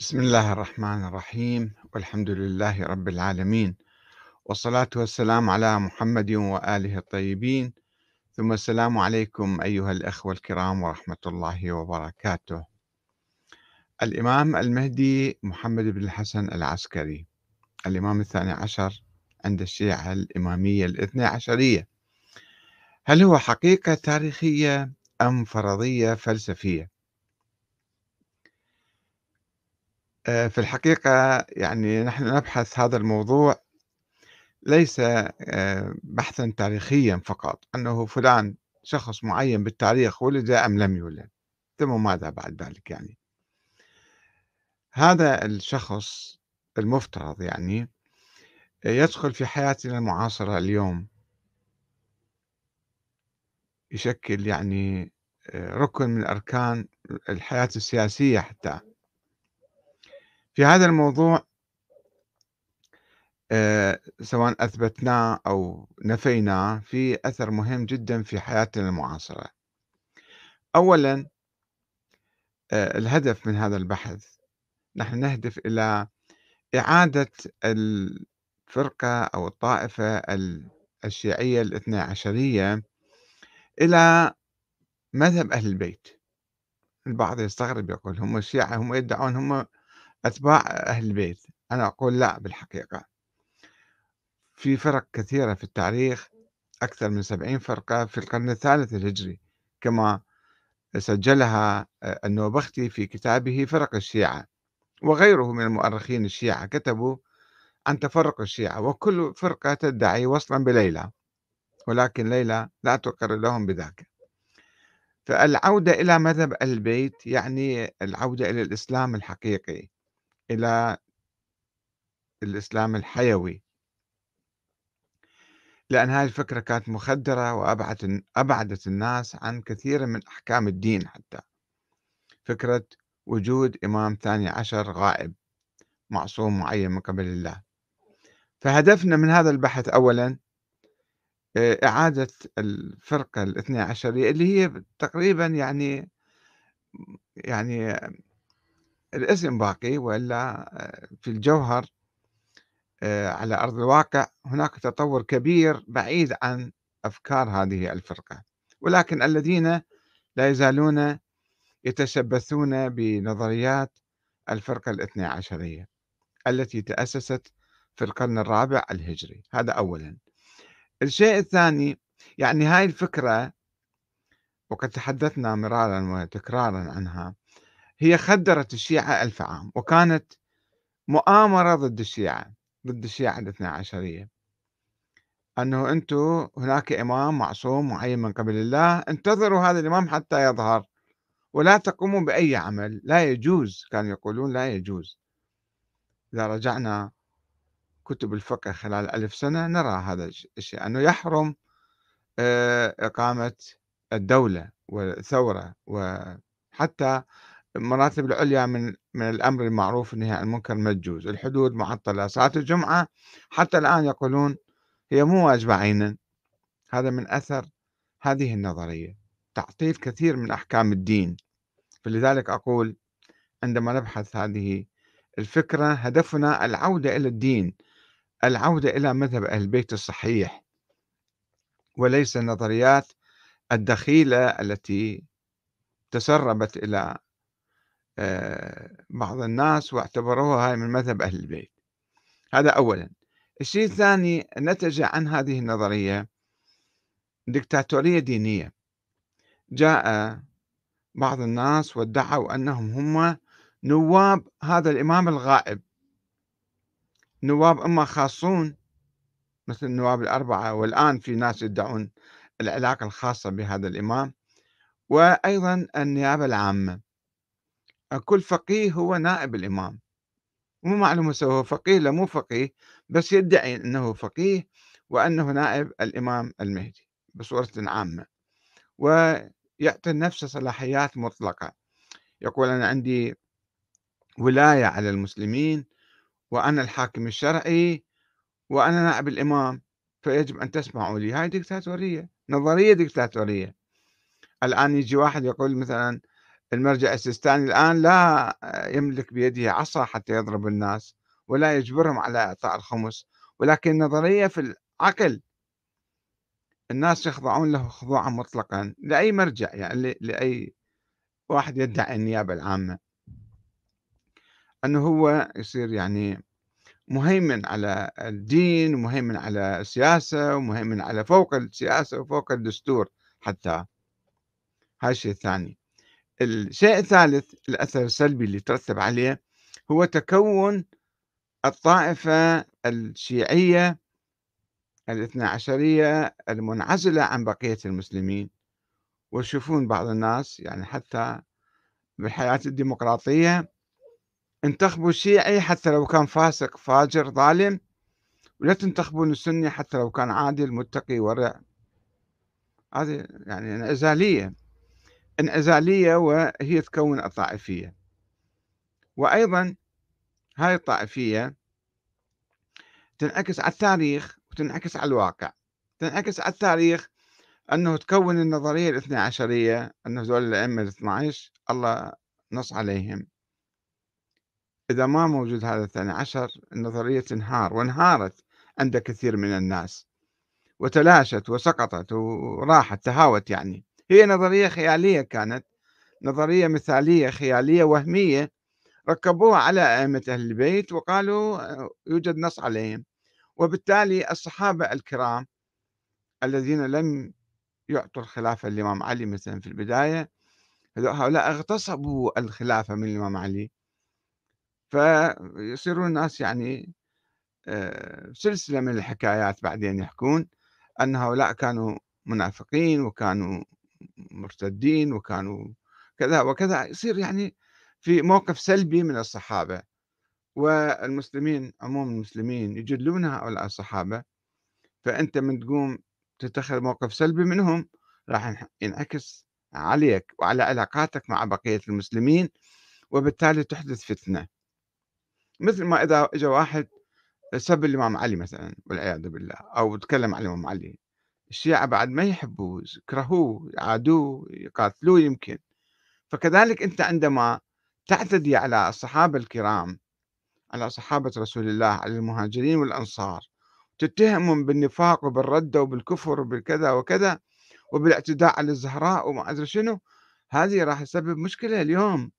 بسم الله الرحمن الرحيم والحمد لله رب العالمين والصلاة والسلام على محمد وآله الطيبين ثم السلام عليكم أيها الأخوة الكرام ورحمة الله وبركاته الإمام المهدي محمد بن الحسن العسكري الإمام الثاني عشر عند الشيعة الإمامية الاثنى عشرية هل هو حقيقة تاريخية أم فرضية فلسفية؟ آه، في الحقيقة يعني نحن نبحث هذا الموضوع ليس آه، بحثا تاريخيا فقط أنه فلان شخص معين بالتاريخ ولد أم لم يولد ثم ماذا بعد ذلك يعني؟ هذا الشخص المفترض يعني يدخل في حياتنا المعاصرة اليوم يشكل يعني آه، ركن من أركان الحياة السياسية حتى. في هذا الموضوع آه، سواء أثبتناه أو نفيناه في أثر مهم جدا في حياتنا المعاصرة. أولا آه، الهدف من هذا البحث نحن نهدف إلى إعادة الفرقة أو الطائفة الشيعية الاثنى عشرية إلى مذهب أهل البيت. البعض يستغرب يقول هم الشيعة هم يدعون هم أتباع أهل البيت. أنا أقول لا بالحقيقة. في فرق كثيرة في التاريخ أكثر من سبعين فرقة في القرن الثالث الهجري كما سجلها آه، النوبختي في كتابه فرق الشيعة وغيره من المؤرخين الشيعة كتبوا عن تفرق الشيعة وكل فرقة تدعي وصلا بليلى ولكن ليلى لا تقر لهم بذاك. فالعودة إلى مذهب البيت يعني العودة إلى الإسلام الحقيقي. إلى الإسلام الحيوي. لأن هذه الفكرة كانت مخدرة وأبعدت أبعدت الناس عن كثير من أحكام الدين حتى. فكرة وجود إمام ثاني عشر غائب معصوم معين من قبل الله. فهدفنا من هذا البحث أولا إعادة الفرقة الاثنى عشرية اللي هي تقريبا يعني يعني الاسم باقي وإلا آه، في الجوهر آه، على أرض الواقع هناك تطور كبير بعيد عن أفكار هذه الفرقة. ولكن الذين لا يزالون يتشبثون بنظريات الفرقة الاثنى عشرية التي تأسست في القرن الرابع الهجري. هذا أولا. الشيء الثاني يعني هاي الفكرة وقد تحدثنا مرارا وتكرارا عنها هي خدرت الشيعة ألف عام وكانت مؤامرة ضد الشيعة ضد الشيعة الاثنى عشرية. أنه أنتم هناك إمام معصوم معين من قبل الله انتظروا هذا الإمام حتى يظهر ولا تقوموا بأي عمل لا يجوز كانوا يقولون لا يجوز. إذا رجعنا كتب الفقه خلال ألف سنة نرى هذا الشيء أنه يحرم آه، إقامة الدولة والثورة وحتى المراتب العليا من من الأمر المعروف والنهي عن المنكر مجوز الحدود معطلة صلاة الجمعة حتى الآن يقولون هي مو واجبة عينا. هذا من أثر هذه النظرية. تعطيل كثير من أحكام الدين. فلذلك أقول عندما نبحث هذه الفكرة هدفنا العودة إلى الدين العودة إلى مذهب أهل البيت الصحيح. وليس النظريات الدخيلة التي تسربت آه، بعض الناس واعتبروها هاي من مذهب أهل البيت. هذا أولا. الشيء الثاني نتج عن هذه النظرية دكتاتورية دينية. جاء بعض الناس وادعوا أنهم هم نواب هذا الإمام الغائب. نواب إما خاصون مثل النواب الأربعة والآن في ناس يدعون العلاقة الخاصة بهذا الإمام. وأيضا النيابة العامة. كل فقيه هو نائب الإمام. مو معلوم هو فقيه لا مو فقيه بس يدعي أنه فقيه وأنه نائب الإمام المهدي بصورة عامة. ويعطي نفسه صلاحيات مطلقة. يقول أنا عندي ولاية على المسلمين وأنا الحاكم الشرعي وأنا نائب الإمام فيجب أن تسمعوا لي. هاي ديكتاتورية نظرية ديكتاتورية. الآن يجي واحد يقول مثلا المرجع السيستاني الآن لا يملك بيده عصا حتى يضرب الناس ولا يجبرهم على إعطاء الخمس ولكن نظرية في العقل. الناس يخضعون له خضوعا مطلقا لأي مرجع يعني لأي واحد يدعي النيابة العامة. أنه هو يصير يعني مهيمن على الدين ومهيمن على السياسة ومهيمن على فوق السياسة وفوق الدستور حتى. هاي الشيء الثاني. الشيء الثالث الأثر السلبي اللي ترتب عليه هو تكون الطائفة الشيعية الاثنى عشرية المنعزلة عن بقية المسلمين. ويشوفون بعض الناس يعني حتى بالحياة الديمقراطية انتخبوا الشيعي حتى لو كان فاسق فاجر ظالم. ولا تنتخبون السني حتى لو كان عادل متقي ورع. هذه يعني انعزالية انعزالية وهي تكون الطائفية. وأيضا هاي الطائفية تنعكس على التاريخ وتنعكس على الواقع. تنعكس على التاريخ أنه تكون النظرية الاثنى عشرية أنه هذول الأئمة الاثنى عشر الله نص عليهم. إذا ما موجود هذا الثاني عشر النظرية تنهار وانهارت عند كثير من الناس. وتلاشت وسقطت وراحت تهاوت يعني. هي نظرية خيالية كانت نظرية مثالية خيالية وهمية ركبوها على أئمة أهل البيت وقالوا يوجد نص عليهم. وبالتالي الصحابة الكرام الذين لم يعطوا الخلافة للإمام علي مثلا في البداية هؤلاء اغتصبوا الخلافة من الإمام علي. فيصيرون الناس يعني آه، سلسلة من الحكايات بعدين يحكون أن هؤلاء كانوا منافقين وكانوا مرتدين وكانوا كذا وكذا يصير يعني في موقف سلبي من الصحابة. والمسلمين عموم المسلمين يجلون هؤلاء الصحابة فأنت من تقوم تتخذ موقف سلبي منهم راح ينعكس عليك وعلى علاقاتك مع بقية المسلمين وبالتالي تحدث فتنة. مثل ما إذا إجا واحد سب الإمام علي مثلا والعياذ بالله أو تكلم عن الإمام علي. الشيعة بعد ما يحبوه يكرهوه يعادوه يقاتلوه يمكن. فكذلك أنت عندما تعتدي على الصحابة الكرام على صحابة رسول الله على المهاجرين والأنصار تتهمهم بالنفاق وبالردة وبالكفر وبالكذا وكذا وبالاعتداء على الزهراء وما أدري شنو هذه راح تسبب مشكلة اليوم.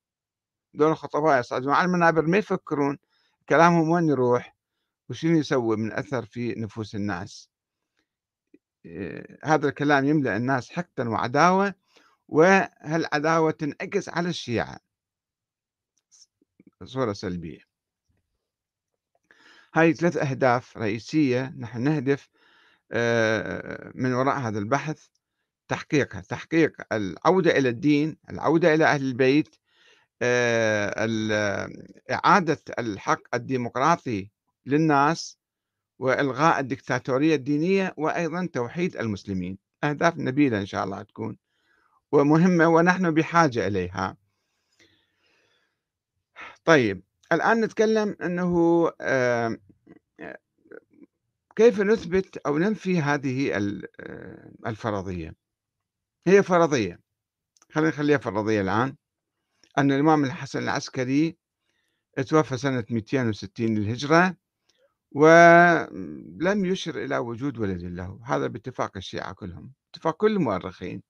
دول الخطباء يصعدون على المنابر ما يفكرون كلامهم وين يروح وشنو يسوي من أثر في نفوس الناس. هذا الكلام يملأ الناس حقدا وعداوة وهالعداوة تنعكس على الشيعة. صورة سلبية. هاي ثلاث أهداف رئيسية نحن نهدف آه، من وراء هذا البحث تحقيقها. تحقيق العودة إلى الدين العودة إلى أهل البيت آه، إعادة الحق الديمقراطي للناس وإلغاء الدكتاتورية الدينية وأيضا توحيد المسلمين. أهداف نبيلة إن شاء الله تكون ومهمة ونحن بحاجة إليها. طيب الآن نتكلم أنه كيف نثبت أو ننفي هذه الفرضية؟ هي فرضية. خلينا نخليها فرضية الآن. أن الإمام الحسن العسكري توفى سنة 260 للهجرة. ولم يشر إلى وجود ولد له. هذا باتفاق الشيعة كلهم اتفاق كل المؤرخين.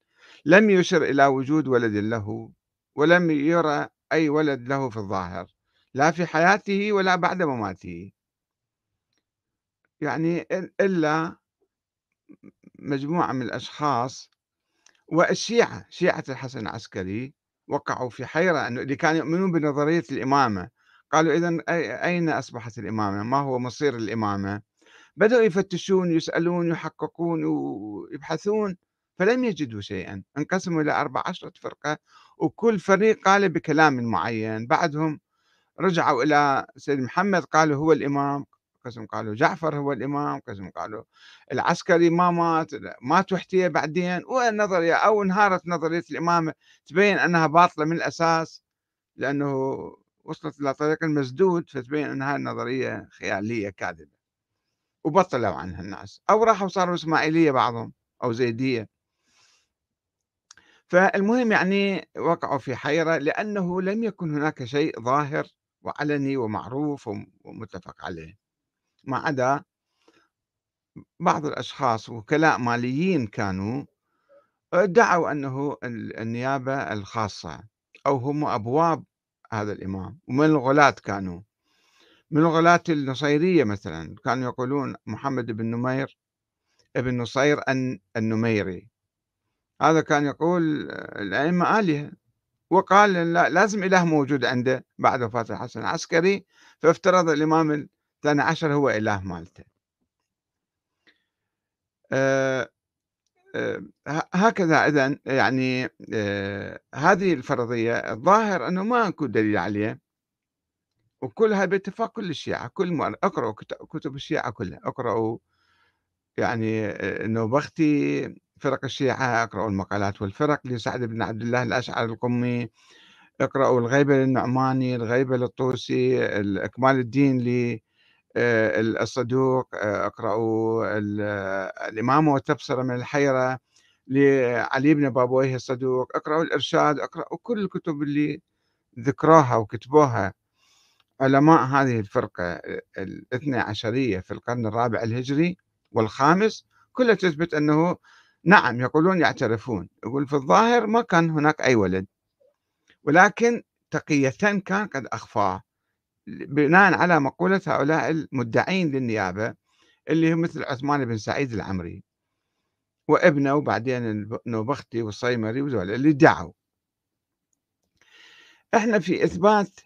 لم يشر إلى وجود ولد له ولم يرى أي ولد له في الظاهر لا في حياته ولا بعد مماته. يعني إلا مجموعة من الأشخاص والشيعة شيعة الحسن العسكري وقعوا في حيرة أنه اللي كانوا يؤمنون بنظرية الإمامة. قالوا إذا أين أصبحت الإمامة؟ ما هو مصير الإمامة؟ بدأوا يفتشون يسألون يحققون ويبحثون فلم يجدوا شيئا. انقسموا إلى أربع عشرة فرقة وكل فريق قال بكلام معين. بعدهم رجعوا إلى سيد محمد قالوا هو الإمام. قسم قالوا جعفر هو الإمام. قسم قالوا العسكري ما مات مات وحتيه بعدين. والنظرية أو انهارت نظرية الإمامة تبين أنها باطلة من الأساس لأنه وصلت إلى طريق المسدود فتبين أنها نظرية خيالية كاذبة وبطلوا عنها الناس أو راحوا صاروا إسماعيلية بعضهم أو زيدية. فالمهم يعني وقعوا في حيرة لأنه لم يكن هناك شيء ظاهر وعلني ومعروف ومتفق عليه. ما عدا بعض الأشخاص وكلاء ماليين كانوا ادعوا أنه النيابة الخاصة أو هم أبواب هذا الإمام ومن الغلاة كانوا. من الغلاة النصيرية مثلا كانوا يقولون محمد بن نمير ابن نصير النميري. هذا كان يقول الأئمة آلهة وقال لا لازم إله موجود عنده بعد وفاة الحسن العسكري فافترض الإمام الثاني عشر هو إله مالته. آه هكذا إذا يعني هذه الفرضية الظاهر أنه ما أكو دليل عليه وكلها باتفاق كل الشيعة كل اقرأوا كتب الشيعة كلها اقرأوا يعني النوبختي فرق الشيعة اقرأوا المقالات والفرق لسعد بن عبد الله الأشعري القمي اقرأوا الغيبة للنعماني الغيبة للطوسي إكمال الدين للصدوق اقرأوا الإمامة والتبصرة من الحيرة لعلي بن بابويه الصدوق اقرأوا الإرشاد اقرأوا كل الكتب اللي ذكروها وكتبوها. علماء هذه الفرقة الاثنى عشرية في القرن الرابع الهجري والخامس كلها تثبت أنه نعم يقولون يعترفون. يقول في الظاهر ما كان هناك أي ولد ولكن تقية كان قد أخفاه. بناء على مقولة هؤلاء المدعين للنيابة اللي هم مثل عثمان بن سعيد العمري وابنه وبعدين النوبختي والصيمري وذول اللي ادعوا. إحنا في إثبات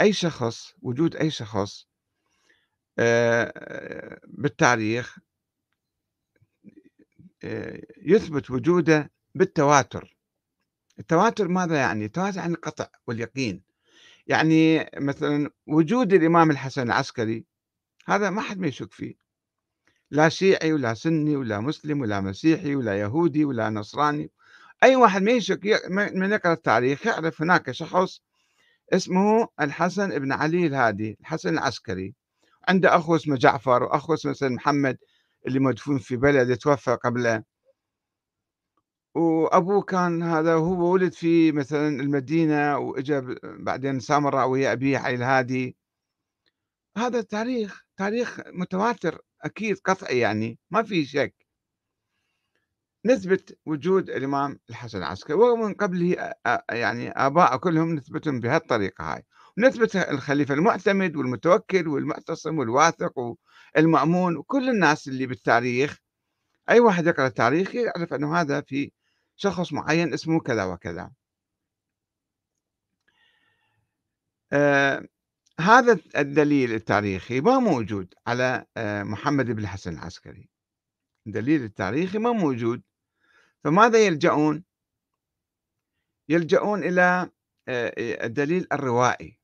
أي شخص وجود أي شخص آه، بالتاريخ آه، يثبت وجوده بالتواتر. التواتر ماذا يعني؟ التواتر يعني القطع واليقين. يعني مثلا وجود الإمام الحسن العسكري هذا ما حد ما يشك فيه. لا شيعي ولا سني ولا مسلم ولا مسيحي ولا يهودي ولا نصراني أي واحد ما يشك من يقرأ التاريخ يعرف هناك شخص اسمه الحسن بن علي الهادي الحسن العسكري. عنده أخو اسمه جعفر وأخو اسمه محمد اللي مدفون في بلد توفى قبله. وأبوه كان هذا وهو ولد في مثلا المدينة وإجا بعدين سامر ويا أبيه علي الهادي. هذا تاريخ تاريخ متواتر أكيد قطعي يعني ما في شك. نثبت وجود الإمام الحسن العسكري ومن قبله يعني آباء كلهم نثبتهم بهالطريقة هاي. ونثبت الخليفة المعتمد والمتوكل والمعتصم والواثق والمأمون وكل الناس اللي بالتاريخ. أي واحد يقرأ التاريخ يعرف أنه هذا في شخص معين اسمه كذا وكذا. آه هذا الدليل التاريخي ما موجود على آه محمد بن الحسن العسكري. الدليل التاريخي ما موجود. فماذا يلجؤون؟ يلجؤون إلى آه الدليل الروائي.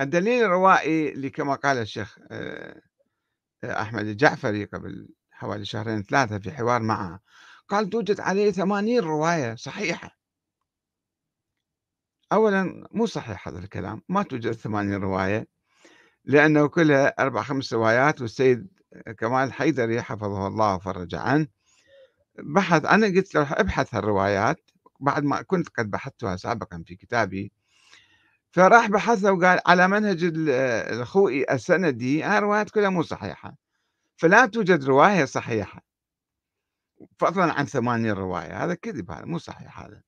الدليل الروائي اللي كما قال الشيخ آه، أحمد الجعفري قبل حوالي شهرين ثلاثة في حوار معه قال توجد عليه ثمانين رواية صحيحة. أولا مو صحيح هذا الكلام ما توجد ثمانين رواية لأنه كلها أربع خمس روايات والسيد كمال حيدري حفظه الله وفرج عنه. بحث أنا قلت له ابحث هالروايات بعد ما كنت قد بحثتها سابقا في كتابي. فراح بحث وقال على منهج الخوئي السندي هاي الروايات كلها مو صحيحة. فلا توجد رواية صحيحة. فضلا عن ثمانين رواية هذا كذب هذا مو صحيح هذا.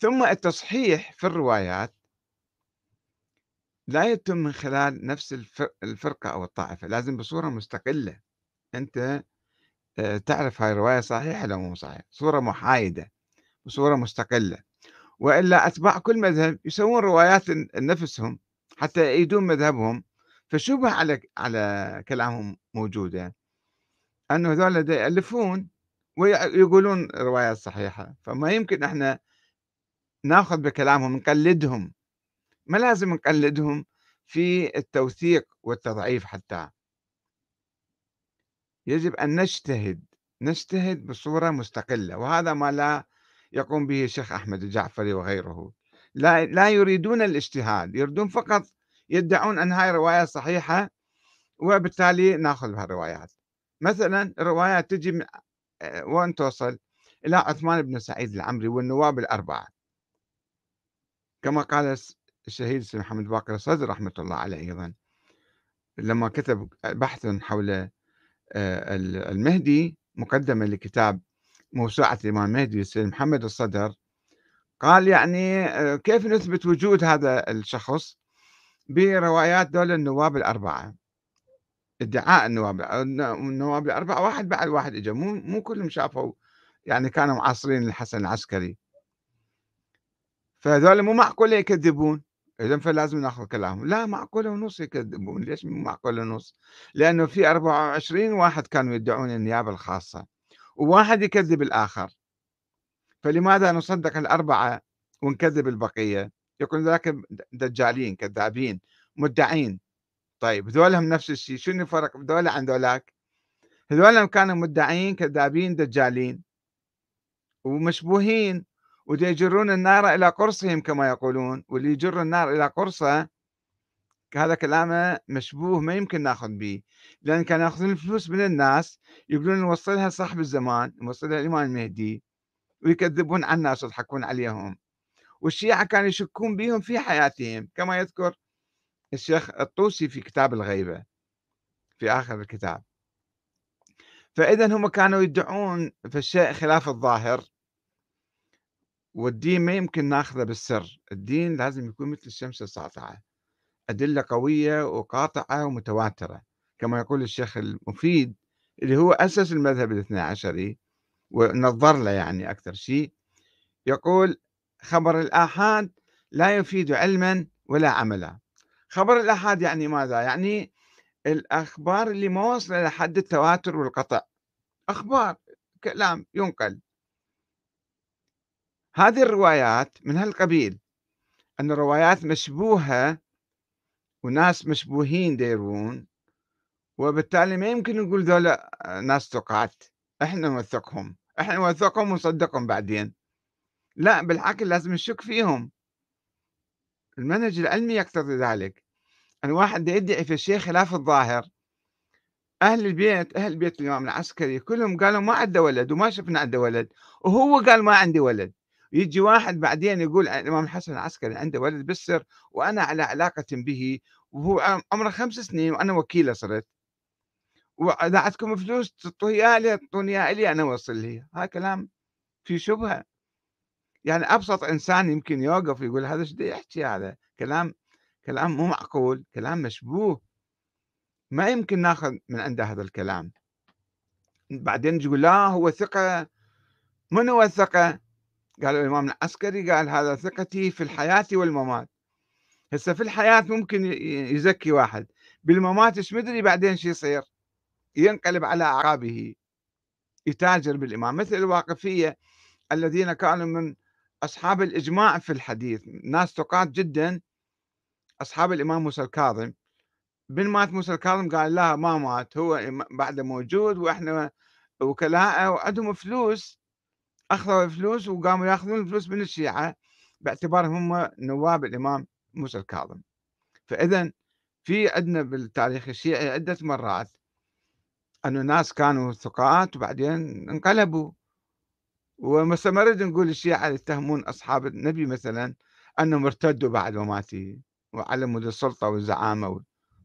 ثم التصحيح في الروايات لا يتم من خلال نفس الفرقة أو الطائفة لازم بصورة مستقلة. أنت آه، تعرف هاي الرواية صحيحة ولا مو صحيحة؟ صورة محايدة بصورة مستقلة. وإلا أتباع كل مذهب يسوون روايات لنفسهم حتى يأيدون مذهبهم. فشبه على على كلامهم موجودة. أنه هذول يألفون ويقولون روايات صحيحة. فما يمكن إحنا ناخذ بكلامهم نقلدهم. ما لازم نقلدهم في التوثيق والتضعيف حتى. يجب أن نجتهد نجتهد بصورة مستقلة وهذا ما لا يقوم به الشيخ أحمد الجعفري وغيره. لا, لا يريدون الاجتهاد يريدون فقط يدعون أن هاي رواية صحيحة وبالتالي ناخذ بهالروايات. مثلا الروايات تجي من وين توصل؟ إلى عثمان بن سعيد العمري والنواب الأربعة. كما قال الشهيد سيد محمد باقر الصدر رحمة الله عليه أيضا. لما كتب بحث حول آه، المهدي مقدمة لكتاب موسوعة الإمام المهدي السيد محمد الصدر قال يعني آه، كيف نثبت وجود هذا الشخص؟ بروايات دول النواب الأربعة. ادعاء النواب النواب الأربعة واحد بعد واحد إجا. مو مو كلهم شافوا يعني كانوا معاصرين الحسن العسكري. فهذول مو معقولة يكذبون. إذا فلازم ناخذ كلامهم. لا معقولة ونص يكذبون. ليش مو معقولة ونص؟ لأنه في 24 واحد كانوا يدعون النيابة الخاصة وواحد يكذب الآخر. فلماذا نصدق الأربعة ونكذب البقية؟ يقول ذاك دجالين كذابين مدعين. طيب ذولهم نفس الشيء شنو الفرق ذولا عن ذولاك هذول كانوا مدعين كذابين دجالين ومشبوهين ويجرون النار إلى قرصهم كما يقولون واللي يجر النار إلى قرصه هذا كلامه مشبوه ما يمكن ناخذ به لأن كانوا يأخذون الفلوس من الناس يقولون نوصلها صاحب الزمان نوصلها الإمام المهدي ويكذبون على الناس ويضحكون عليهم. والشيعة كانوا يشكون بهم في حياتهم كما يذكر الشيخ الطوسي في كتاب الغيبة في آخر الكتاب. فإذا هم كانوا يدعون في الشيء خلاف الظاهر والدين ما يمكن ناخذه بالسر. الدين لازم يكون مثل الشمس الساطعة. أدلة قوية وقاطعة ومتواترة. كما يقول الشيخ المفيد اللي هو أسس المذهب الاثنى عشري ونظر له يعني أكثر شيء. يقول خبر الآحاد لا يفيد علما ولا عملا. خبر الآحاد يعني ماذا؟ يعني الأخبار اللي ما وصل لحد التواتر والقطع. أخبار كلام ينقل. هذه الروايات من هالقبيل أن الروايات مشبوهة وناس مشبوهين ديرون وبالتالي ما يمكن نقول ذولا ناس ثقات. إحنا نوثقهم. إحنا نوثقهم ونصدقهم بعدين. لا بالعكس لازم نشك فيهم. المنهج العلمي يقتضي ذلك. أن واحد يدعي في الشيء خلاف الظاهر. أهل البيت أهل بيت الإمام العسكري كلهم قالوا ما عنده ولد وما شفنا عنده ولد. وهو قال ما عندي ولد. يجي واحد بعدين يقول الإمام الحسن العسكري عنده ولد بالسر وأنا على علاقة به وهو عمره خمس سنين وأنا وكيله صرت. وإذا عندكم فلوس تعطوها لي تعطوني لي أنا أوصل لي. هذا كلام في شبهة. يعني أبسط إنسان يمكن يوقف ويقول هذا إيش يحكي هذا؟ كلام كلام مو معقول كلام مشبوه. ما يمكن ناخذ من عنده هذا الكلام. بعدين يقول لا هو ثقة. من هو الثقة؟ قال الإمام العسكري قال هذا ثقتي في الحياة والممات. هسه في الحياة ممكن يزكي واحد. بالممات إيش مدري بعدين شو يصير؟ ينقلب على أعقابه يتاجر بالإمام. مثل الواقفية الذين كانوا من أصحاب الإجماع في الحديث ناس ثقات جدا أصحاب الإمام موسى الكاظم. بن مات موسى الكاظم قال لا ما مات هو بعده موجود وإحنا وكلاءه وعندهم فلوس. أخذوا فلوس وقاموا يأخذون الفلوس من الشيعة باعتبارهم هم نواب الإمام موسى الكاظم. فإذا في عندنا بالتاريخ الشيعي عدة مرات أنه ناس كانوا ثقات وبعدين انقلبوا. ومثلا ما نريد نقول الشيعة يتهمون أصحاب النبي مثلا أنهم ارتدوا بعد وماته وعلموا السلطة والزعامة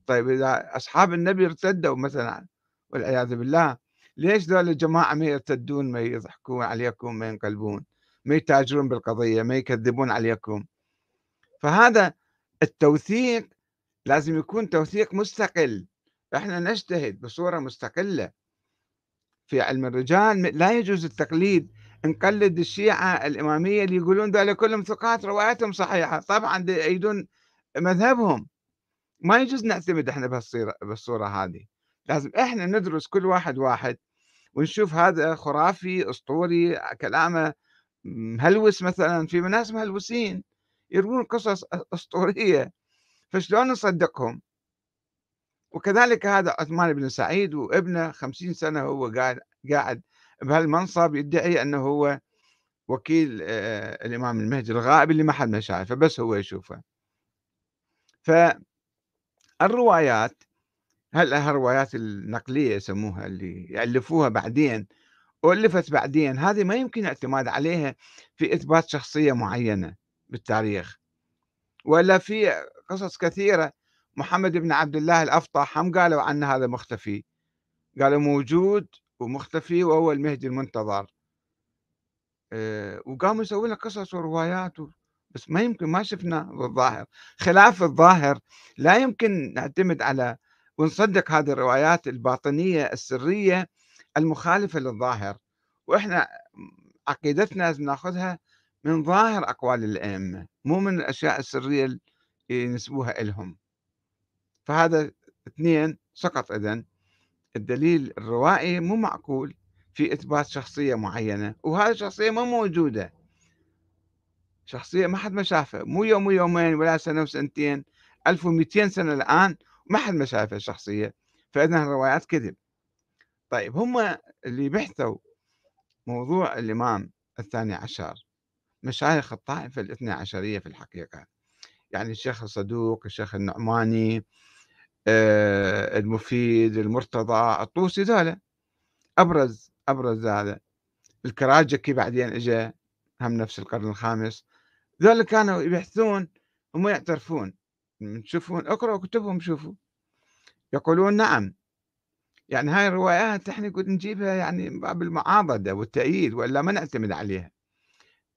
طيب إذا أصحاب النبي ارتدوا مثلا والعياذ بالله ليش ذول الجماعة ما يرتدون ما يضحكون عليكم ما ينقلبون ما يتاجرون بالقضية ما يكذبون عليكم؟ فهذا التوثيق لازم يكون توثيق مستقل. إحنا نجتهد بصورة مستقلة. في علم الرجال لا يجوز التقليد نقلد الشيعة الإمامية اللي يقولون ذولا كلهم ثقات رواياتهم صحيحة. طبعا يأيدون مذهبهم. ما يجوز نعتمد إحنا بهالصورة بالصورة هذه. لازم إحنا ندرس كل واحد واحد ونشوف هذا خرافي أسطوري كلامه مهلوس مثلا. في ناس مهلوسين يروون قصص أسطورية. فشلون نصدقهم؟ وكذلك هذا عثمان بن سعيد وابنه خمسين سنة هو قاعد قاعد بهالمنصب يدعي أنه هو وكيل آه، الإمام المهدي الغائب اللي ما حد ما شايفه بس هو يشوفه. فالروايات هل الروايات النقلية يسموها اللي يألفوها بعدين وألفت بعدين هذه ما يمكن الاعتماد عليها في إثبات شخصية معينة بالتاريخ. ولا في قصص كثيرة محمد بن عبد الله الأفطح هم قالوا عنه هذا مختفي. قالوا موجود ومختفي وهو المهدي المنتظر. آه، وقاموا يسوون له قصص وروايات. بس ما يمكن ما شفنا بالظاهر خلاف الظاهر لا يمكن نعتمد على ونصدق هذه الروايات الباطنية السرية المخالفة للظاهر. وإحنا عقيدتنا لازم ناخذها من ظاهر أقوال الأئمة مو من الأشياء السرية اللي ينسبوها إلهم. فهذا اثنين سقط إذن. الدليل الروائي مو معقول في إثبات شخصية معينة وهذه الشخصية ما موجودة. شخصية ما حد ما شافها مو يوم ويومين ولا سنة وسنتين 1200 سنة الآن ما حد ما شافها الشخصية فإذا الروايات كذب. طيب هم اللي بحثوا موضوع الإمام الثاني عشر مشايخ الطائفة الاثنى عشرية في الحقيقة. يعني الشيخ الصدوق الشيخ النعماني المفيد المرتضى الطوسي ذولا أبرز أبرز هذا. الكراجكي بعدين إجا هم نفس القرن الخامس. ذولا كانوا يبحثون هم يعترفون. تشوفون اقرأوا كتبهم شوفوا. يقولون نعم. يعني هاي الروايات إحنا كنا نجيبها يعني باب المعاضدة والتأييد وإلا ما نعتمد عليها.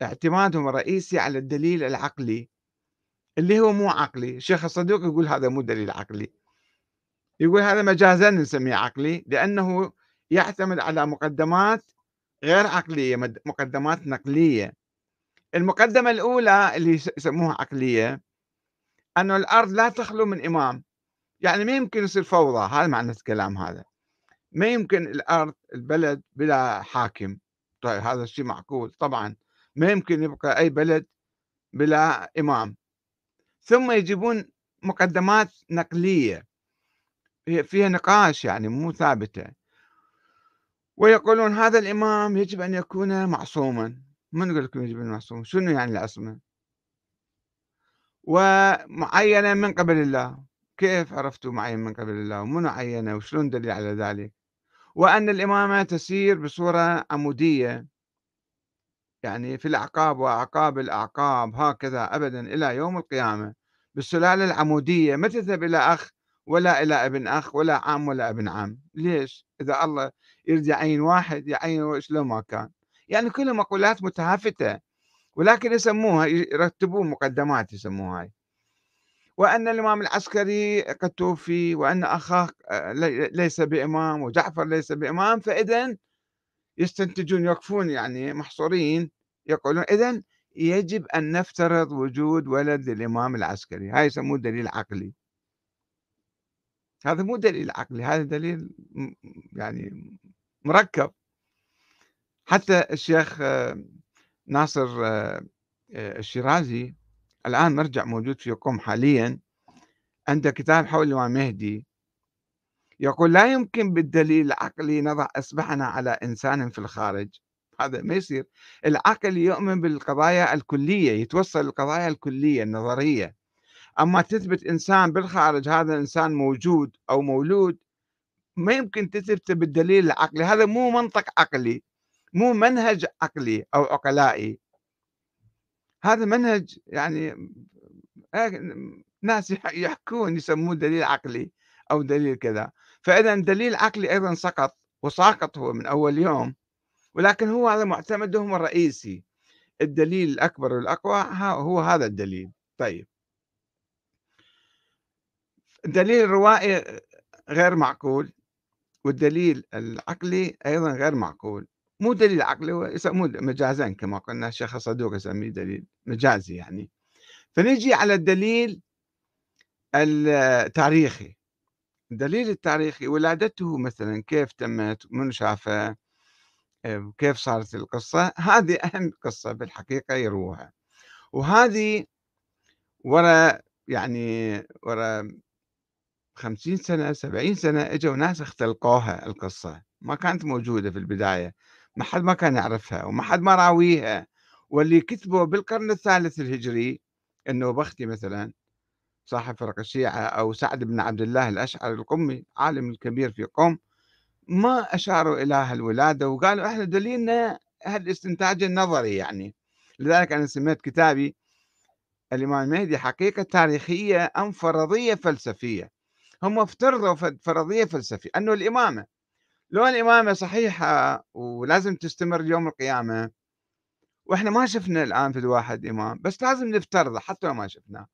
اعتمادهم الرئيسي على الدليل العقلي اللي هو مو عقلي. الشيخ الصدوق يقول هذا مو دليل عقلي. يقول هذا مجازا نسميه عقلي لأنه يعتمد على مقدمات غير عقلية مقدمات نقلية. المقدمة الأولى اللي يسموها عقلية أنه الأرض لا تخلو من إمام. يعني ما يمكن يصير فوضى هذا معنى الكلام هذا. ما يمكن الأرض البلد بلا حاكم. طيب هذا الشيء معقول؟ طبعا. ما يمكن يبقى أي بلد بلا إمام. ثم يجيبون مقدمات نقلية. فيها نقاش يعني مو ثابتة. ويقولون هذا الإمام يجب أن يكون معصوما. من يقول لكم يجب أن معصوم شنو يعني العصمة؟ ومعينا من قبل الله. كيف عرفتوا معين من قبل الله؟ ومنو عينه وشلون دليل على ذلك؟ وأن الإمامة تسير بصورة عمودية. يعني في الأعقاب وأعقاب الأعقاب هكذا أبدا إلى يوم القيامة بالسلالة العمودية. ما تذهب إلى أخ ولا إلى ابن أخ ولا عام ولا ابن عم. ليش؟ إذا الله يريد يعين واحد يعين شلون ما كان. يعني كلها مقولات متهافتة ولكن يسموها يرتبون مقدمات يسموها هاي. وأن الإمام العسكري قد توفي وأن أخاه آه، ليس بإمام وجعفر ليس بإمام فإذا يستنتجون يوقفون يعني محصورين يقولون إذا يجب أن نفترض وجود ولد للإمام العسكري. هاي يسموه دليل عقلي. هذا مو دليل عقلي هذا دليل يعني مركب. حتى الشيخ آه، ناصر آه، الشيرازي الآن مرجع موجود في قم حاليا عنده كتاب حول الإمام مهدي. يقول لا يمكن بالدليل العقلي نضع إصبعنا على إنسان في الخارج. هذا ما يصير. العقل يؤمن بالقضايا الكلية يتوصل للقضايا الكلية النظرية. أما تثبت إنسان بالخارج هذا إنسان موجود أو مولود ما يمكن تثبته بالدليل العقلي. هذا مو منطق عقلي مو منهج عقلي أو عقلائي. هذا منهج يعني ناس يحكون يسموه دليل عقلي أو دليل كذا. فإذا دليل عقلي أيضا سقط وساقط هو من أول يوم. ولكن هو هذا معتمدهم الرئيسي. الدليل الأكبر والأقوى هو هذا الدليل. طيب. الدليل الروائي غير معقول والدليل العقلي أيضا غير معقول. مو دليل عقلي هو يسموه مجازا كما قلنا الشيخ الصدوق يسميه دليل مجازي يعني. فنجي على الدليل التاريخي الدليل التاريخي ولادته مثلا كيف تمت من شافه آه، كيف صارت القصة؟ هذه أهم قصة بالحقيقة يروها. وهذه ورا يعني ورا خمسين سنة سبعين سنة إجوا ناس اختلقوها القصة ما كانت موجودة في البداية ما حد ما كان يعرفها وما حد ما راويها. واللي كتبوا بالقرن الثالث الهجري إنه بختي مثلا صاحب فرق الشيعة أو سعد بن عبد الله الأشعري القمي عالم الكبير في قم ما أشاروا إلى هالولادة وقالوا إحنا دليلنا هالاستنتاج النظري يعني. لذلك أنا سميت كتابي الإمام المهدي حقيقة تاريخية أم فرضية فلسفية. هم افترضوا فرضية فلسفية أنه الإمامة لو الإمامة صحيحة ولازم تستمر يوم القيامة وإحنا ما شفنا الآن في الواحد إمام بس لازم نفترضه حتى لو ما شفناه.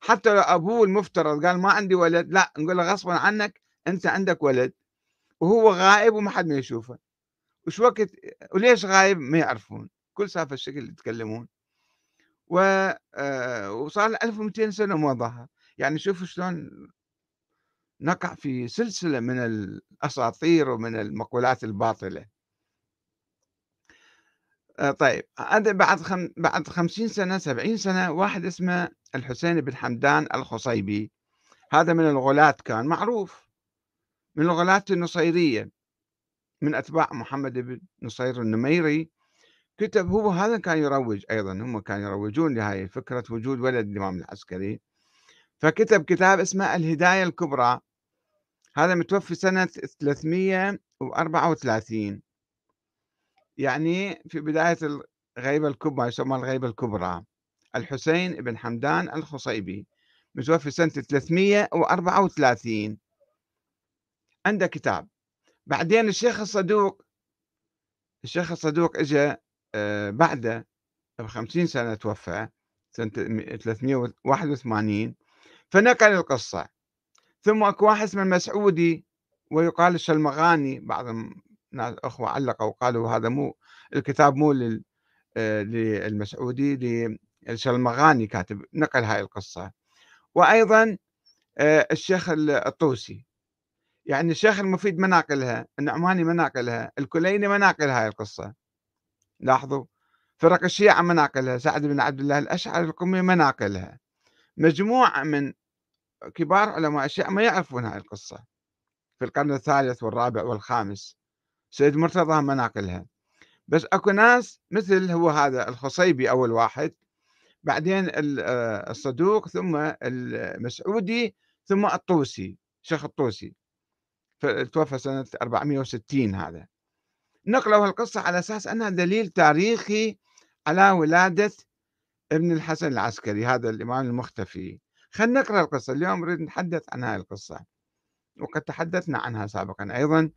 حتى لو أبوه المفترض قال ما عندي ولد لا نقول له غصبا عنك أنت عندك ولد وهو غائب وما حد ما يشوفه. وش وقت وليش غايب ما يعرفون. كل سالفة الشكل يتكلمون. و آه، وصار له 1200 سنة ما ظهر. يعني شوفوا شلون نقع في سلسلة من الأساطير ومن المقولات الباطلة. آه، طيب هذا بعد خم... بعد 50 سنة 70 سنة واحد اسمه الحسين بن حمدان الخصيبي. هذا من الغلاة كان معروف من الغلاة النصيرية من أتباع محمد بن نصير النميري. كتب هو هذا كان يروج أيضا هم كانوا يروجون لهذه فكرة وجود ولد الإمام العسكري. فكتب كتاب اسمه الهداية الكبرى. هذا متوفي سنة 334 يعني في بداية الغيبة الكبرى يسمى الغيبة الكبرى الحسين بن حمدان الخصيبي متوفي سنة 334 عنده كتاب. بعدين الشيخ الصدوق الشيخ الصدوق اجى آه، بعده ب 50 سنة توفى سنة 381 فنقل القصة. ثم أكو واحد اسمه المسعودي ويقال الشلمغاني بعض الناس أخوة علقوا وقالوا هذا مو الكتاب مو لل آه، للمسعودي للشلمغاني كاتب نقل هاي القصة. وأيضا آه، الشيخ الطوسي. يعني الشيخ المفيد ما ناقلها النعماني ما ناقلها الكليني ما ناقل هاي القصة. لاحظوا فرق الشيعة ما ناقلها سعد بن عبد الله الأشعري القمي ما ناقلها. مجموعة من كبار علماء الشيعة ما يعرفون هاي القصة في القرن الثالث والرابع والخامس. سيد مرتضى ما ناقلها بس أكو ناس مثل هو هذا الخصيبي أول واحد بعدين آه، الصدوق ثم المسعودي ثم الطوسي شيخ الطوسي. توفى سنة 460 هذا. نقلوا القصة على أساس أنها دليل تاريخي على ولادة ابن الحسن العسكري هذا الإمام المختفي. خلينا نقرأ القصة. اليوم نريد نتحدث عن هذه القصة وقد تحدثنا عنها سابقا أيضا.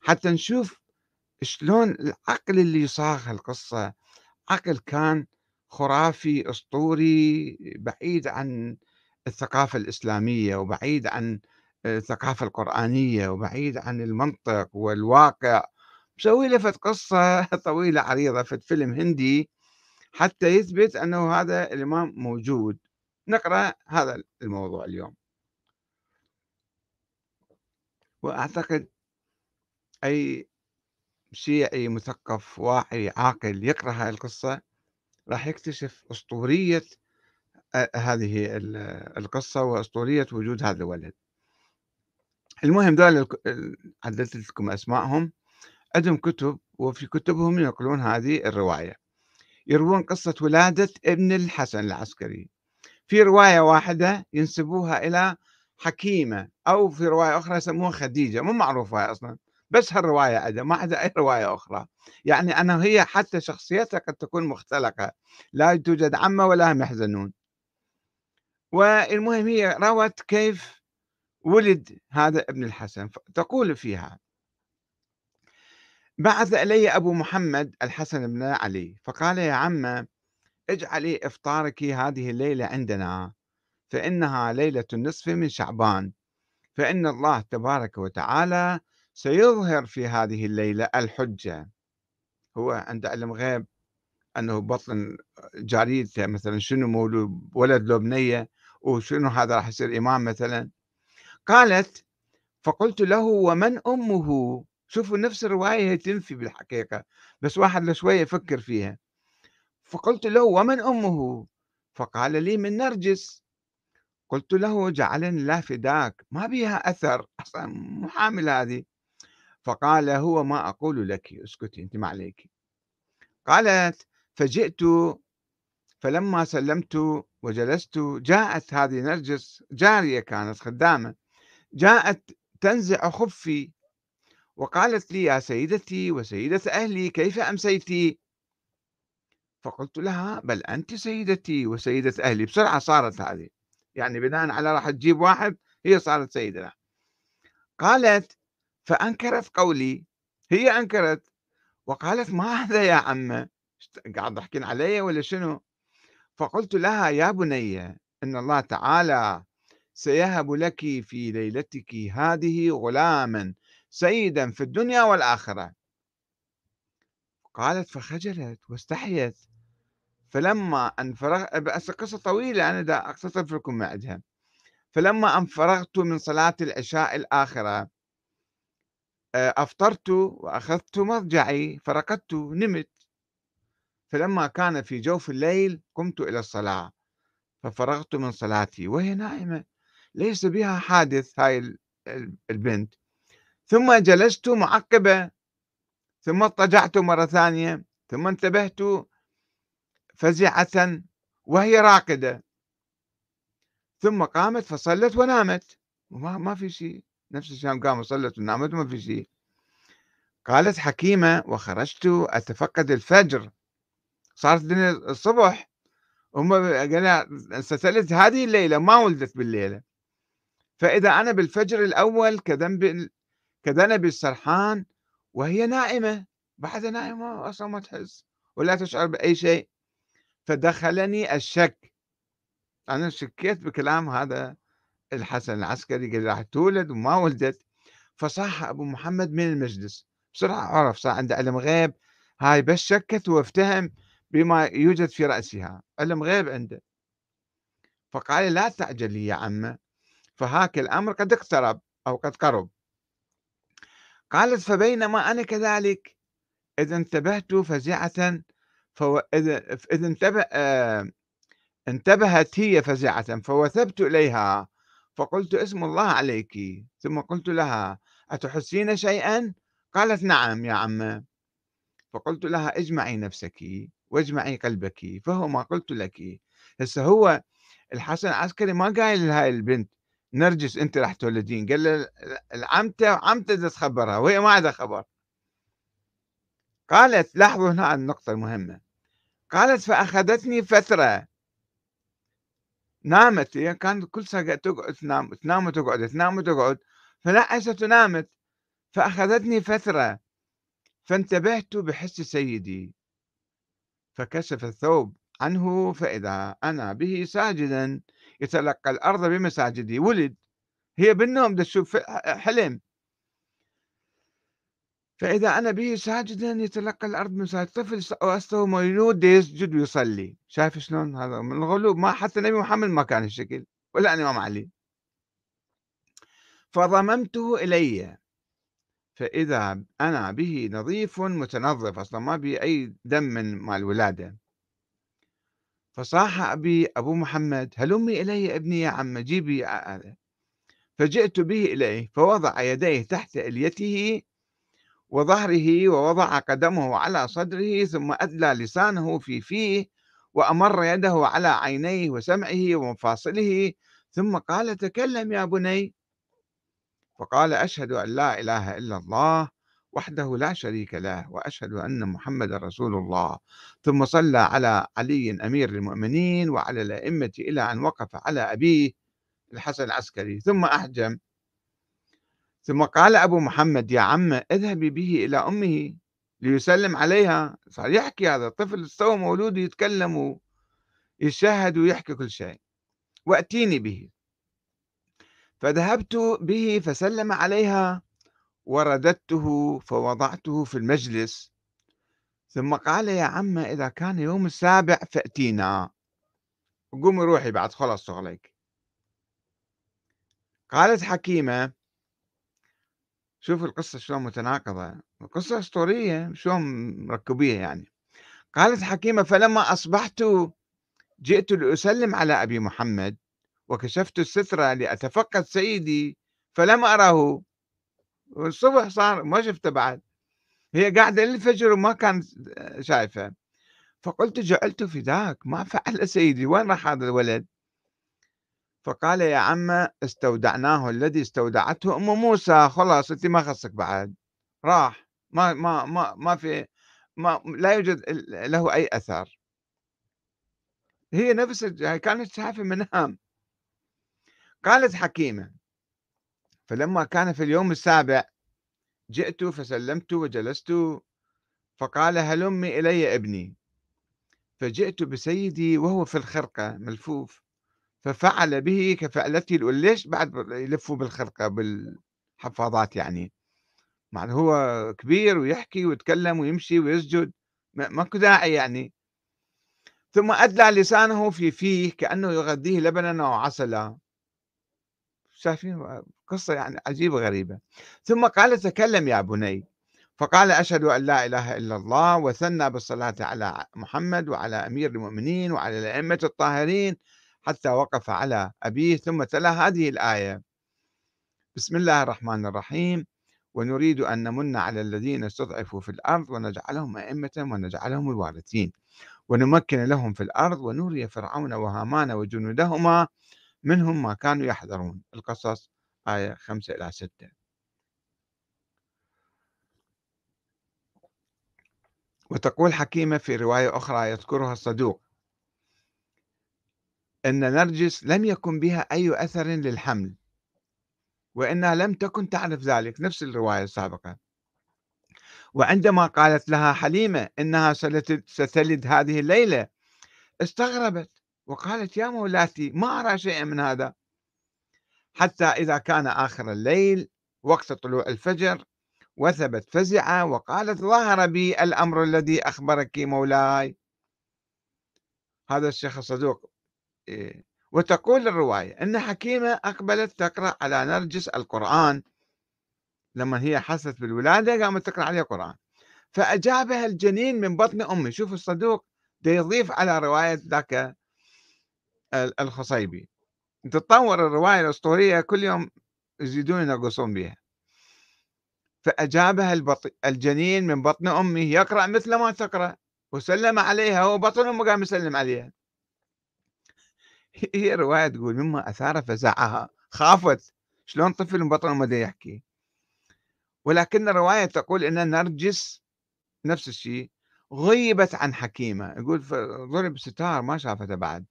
حتى نشوف شلون العقل اللي صاغ القصة عقل كان خرافي أسطوري بعيد عن الثقافة الإسلامية وبعيد عن الثقافة القرآنية وبعيد عن المنطق والواقع. مسوي له قصة طويلة عريضة في فيلم هندي حتى يثبت أنه هذا الإمام موجود. نقرأ هذا الموضوع اليوم. وأعتقد أي شيعي مثقف واعي عاقل يقرأ هذه القصة راح يكتشف أسطورية هذه القصة وأسطورية وجود هذا الولد. المهم دول عدلت لكم أسمائهم. عندهم كتب وفي كتبهم ينقلون هذه الرواية. يروون قصة ولادة ابن الحسن العسكري. في رواية واحدة ينسبوها إلى حكيمة أو في رواية أخرى يسموها خديجة مو معروفة أصلا بس هالرواية عندها ما عندها أي رواية أخرى. يعني أنا هي حتى شخصيتها قد تكون مختلقة لا توجد عمة ولا هم يحزنون. والمهم هي روت كيف ولد هذا ابن الحسن تقول فيها بعث إلي أبو محمد الحسن بن علي فقال يا عمة اجعلي إفطارك هذه الليلة عندنا فإنها ليلة النصف من شعبان. فإن الله تبارك وتعالى سيظهر في هذه الليلة الحجة. هو عنده علم غيب أنه بطن جاريته مثلا شنو مولود ولد لو بنية وشنو هذا راح يصير إمام مثلا. قالت فقلت له ومن أمه؟ شوفوا نفس الرواية هي تنفي بالحقيقة بس واحد لشوية يفكر فيها. فقلت له ومن أمه؟ فقال لي من نرجس. قلت له جعلني الله فداك ما بها أثر؟ أصلا محامل هذه. فقال هو ما أقول لك اسكتي أنت ما عليك. قالت فجئت فلما سلمت وجلست جاءت هذه نرجس جارية كانت خدامة جاءت تنزع خفي وقالت لي يا سيدتي وسيدة أهلي كيف أمسيتِ؟ فقلت لها بل أنتِ سيدتي وسيدة أهلي، بسرعة صارت هذه، يعني بناءً على راح تجيب واحد هي صارت سيدة. قالت فأنكرت قولي، هي أنكرت. وقالت ما هذا يا عمّة، قاعد تحكين علي والّا شنو؟ فقلت لها يا بني إن الله تعالى سيهب لك في ليلتك هذه غلاما سيدا في الدنيا والآخرة. قالت فخجلت واستحيت. فلما أن فرغ بس قصة طويلة أنا دا أختصر لكم معدها فلما أن فرغت من صلاة العشاء الآخرة آه، أفطرت وأخذت مضجعي فرقدت نمت. فلما كان في جوف الليل قمت إلى الصلاة ففرغت من صلاتي وهي نائمة ليس بها حادث هاي البنت. ثم جلست معقبة ثم اضطجعت مرة ثانية ثم انتبهت فزعة وهي راقدة. ثم قامت فصلت ونامت. وما ما في شيء. نفس الشيء قامت وصلت ونامت وما في شيء. قالت حكيمة وخرجت أتفقد الفجر. صارت الدنيا الصبح. هم قال هذه الليلة ما ولدت بالليلة. فإذا أنا بالفجر الأول كذنب كذنب السرحان وهي نائمة. بعد نائمة أصلا ما تحس ولا تشعر بأي شيء. فدخلني الشك. أنا شكيت بكلام هذا الحسن العسكري قال راح تولد وما ولدت. فصاح أبو محمد من المجلس. بسرعة عرف صار عنده علم غيب. هاي بس شكت وأفتهم بما يوجد في رأسها. علم غيب عنده. فقال لا تعجلي يا عمة. فهاك الأمر قد اقترب أو قد قرب. قالت فبينما أنا كذلك. إذا انتبهت فزعة فو... إذا إذا انتبه آه... انتبهت هي فزعة فوثبت إليها فقلت اسم الله عليك. ثم قلت لها أتحسين شيئا؟ قالت نعم يا عمه فقلت لها اجمعي نفسك واجمعي قلبك فهو ما قلت لك. هسه هو الحسن العسكري ما قايل لهاي البنت نرجس أنت راح تولدين. قال له عمته عمتة تخبرها وهي ما عندها خبر. قالت لاحظوا هنا النقطة المهمة. قالت فأخذتني فترة. نامت هي كانت كل ساعة تقعد تنام تنام وتقعد تنام وتقعد. فنعست ونامت فأخذتني فترة. فانتبهت بحس سيدي. فكشف الثوب عنه فإذا أنا به ساجدا يتلقى الأرض بمساجدي. ولد. هي بالنوم تشوف حلم. فإذا أنا به ساجدا يتلقى الأرض بمساجد طفل وأسته مولود يسجد ويصلي. شايف شلون هذا؟ من الغلو ما حتى النبي محمد ما كان الشكل ولا الإمام علي. فضممته إلي. فإذا أنا به نظيف متنظف أصلا ما به أي دم من مال الولادة. فصاح أبي أبو محمد هلمي إلي ابني يا عم؟ جيبي. هذا فجئت به إليه فوضع يديه تحت إليته وظهره ووضع قدمه على صدره ثم أدلى لسانه في فيه وأمر يده على عينيه وسمعه ومفاصله ثم قال تكلم يا بني. فقال أشهد أن لا إله إلا الله وحده لا شريك له وأشهد أن محمد رسول الله. ثم صلى على علي أمير المؤمنين وعلى الأئمة إلى أن وقف على أبيه الحسن العسكري ثم احجم ثم قال أبو محمد يا عم اذهبي به إلى أمه ليسلم عليها. صار يحكي هذا الطفل استوى مولود يتكلم ويشهد ويحكي كل شيء. وأتيني به. فذهبت به فسلم عليها ورددته فوضعته في المجلس. ثم قال يا عم إذا كان يوم السابع فأتينا. قومي روحي بعد خلص شغلك. قالت حكيمة شوف القصة شلون متناقضة. القصة أسطورية شلون مركبية يعني. قالت حكيمة فلما أصبحت جئت لأسلم على أبي محمد وكشفت السترة لأتفقد سيدي فلم أره. والصبح صار ما شفته بعد. هي قاعدة للفجر وما كانت شايفة. فقلت جعلت فداك ما فعل سيدي. وين راح هذا الولد؟ فقال يا عم استودعناه الذي استودعته أم موسى. خلاص أنت ما خصك بعد. راح. ما ما ما ما في ما لا يوجد له أي أثر. هي نفس كانت شايفة منام قالت حكيمة فلما كان في اليوم السابع جئت فسلمت وجلست. فقال هلمي إلي ابني؟ فجئت بسيدي وهو في الخرقة ملفوف. ففعل به كفعلتي ليش بعد يلفوا بالخرقة بالحفاضات يعني. مع هو كبير ويحكي ويتكلم ويمشي ويسجد ماكو داعي يعني. ثم أدلى لسانه في فيه كأنه يغذيه لبنا أو عسلا شايفين؟ قصة يعني عجيبة غريبة. ثم قال تكلم يا بني. فقال أشهد أن لا إله إلا الله وثنى بالصلاة على محمد وعلى أمير المؤمنين وعلى الأئمة الطاهرين. حتى وقف على أبيه ثم تلا هذه الآية. بسم الله الرحمن الرحيم. ونريد أن نمن على الذين استضعفوا في الأرض ونجعلهم أئمة ونجعلهم الوارثين. ونمكن لهم في الأرض ونري فرعون وهامان وجنودهما منهم ما كانوا يحذرون. القصص آية 5 إلى 6 وتقول حكيمة في رواية أخرى يذكرها الصدوق. أن نرجس لم يكن بها أي أثر للحمل وإنها لم تكن تعرف ذلك. نفس الرواية السابقة. وعندما قالت لها حليمة إنها ستلد هذه الليلة استغربت وقالت يا مولاتي ما أرى شيئا من هذا. حتى إذا كان آخر الليل وقت طلوع الفجر وثبت فزعة وقالت ظهر بي الأمر الذي أخبرك مولاي. هذا الشيخ الصدوق. وتقول الرواية أن حكيمة أقبلت تقرأ على نرجس القرآن. لما هي حست بالولادة قامت تقرأ عليها قرآن. فأجابها الجنين من بطن أمي. شوف الصدوق يضيف على رواية ذاك الخصيبي. تتطور الرواية الأسطورية كل يوم يزيدون ينقصون بها فأجابها البط... الجنين من بطن أمه يقرأ مثل ما تقرأ. وسلم عليها هو بطن أمه قام يسلم عليها. هي رواية تقول مما أثار فزعها خافت. شلون طفل من بطن أمه يحكي. ولكن الرواية تقول أن نرجس نفس الشيء غيبت عن حكيمة. يقول ضرب ستار ما شافته بعد.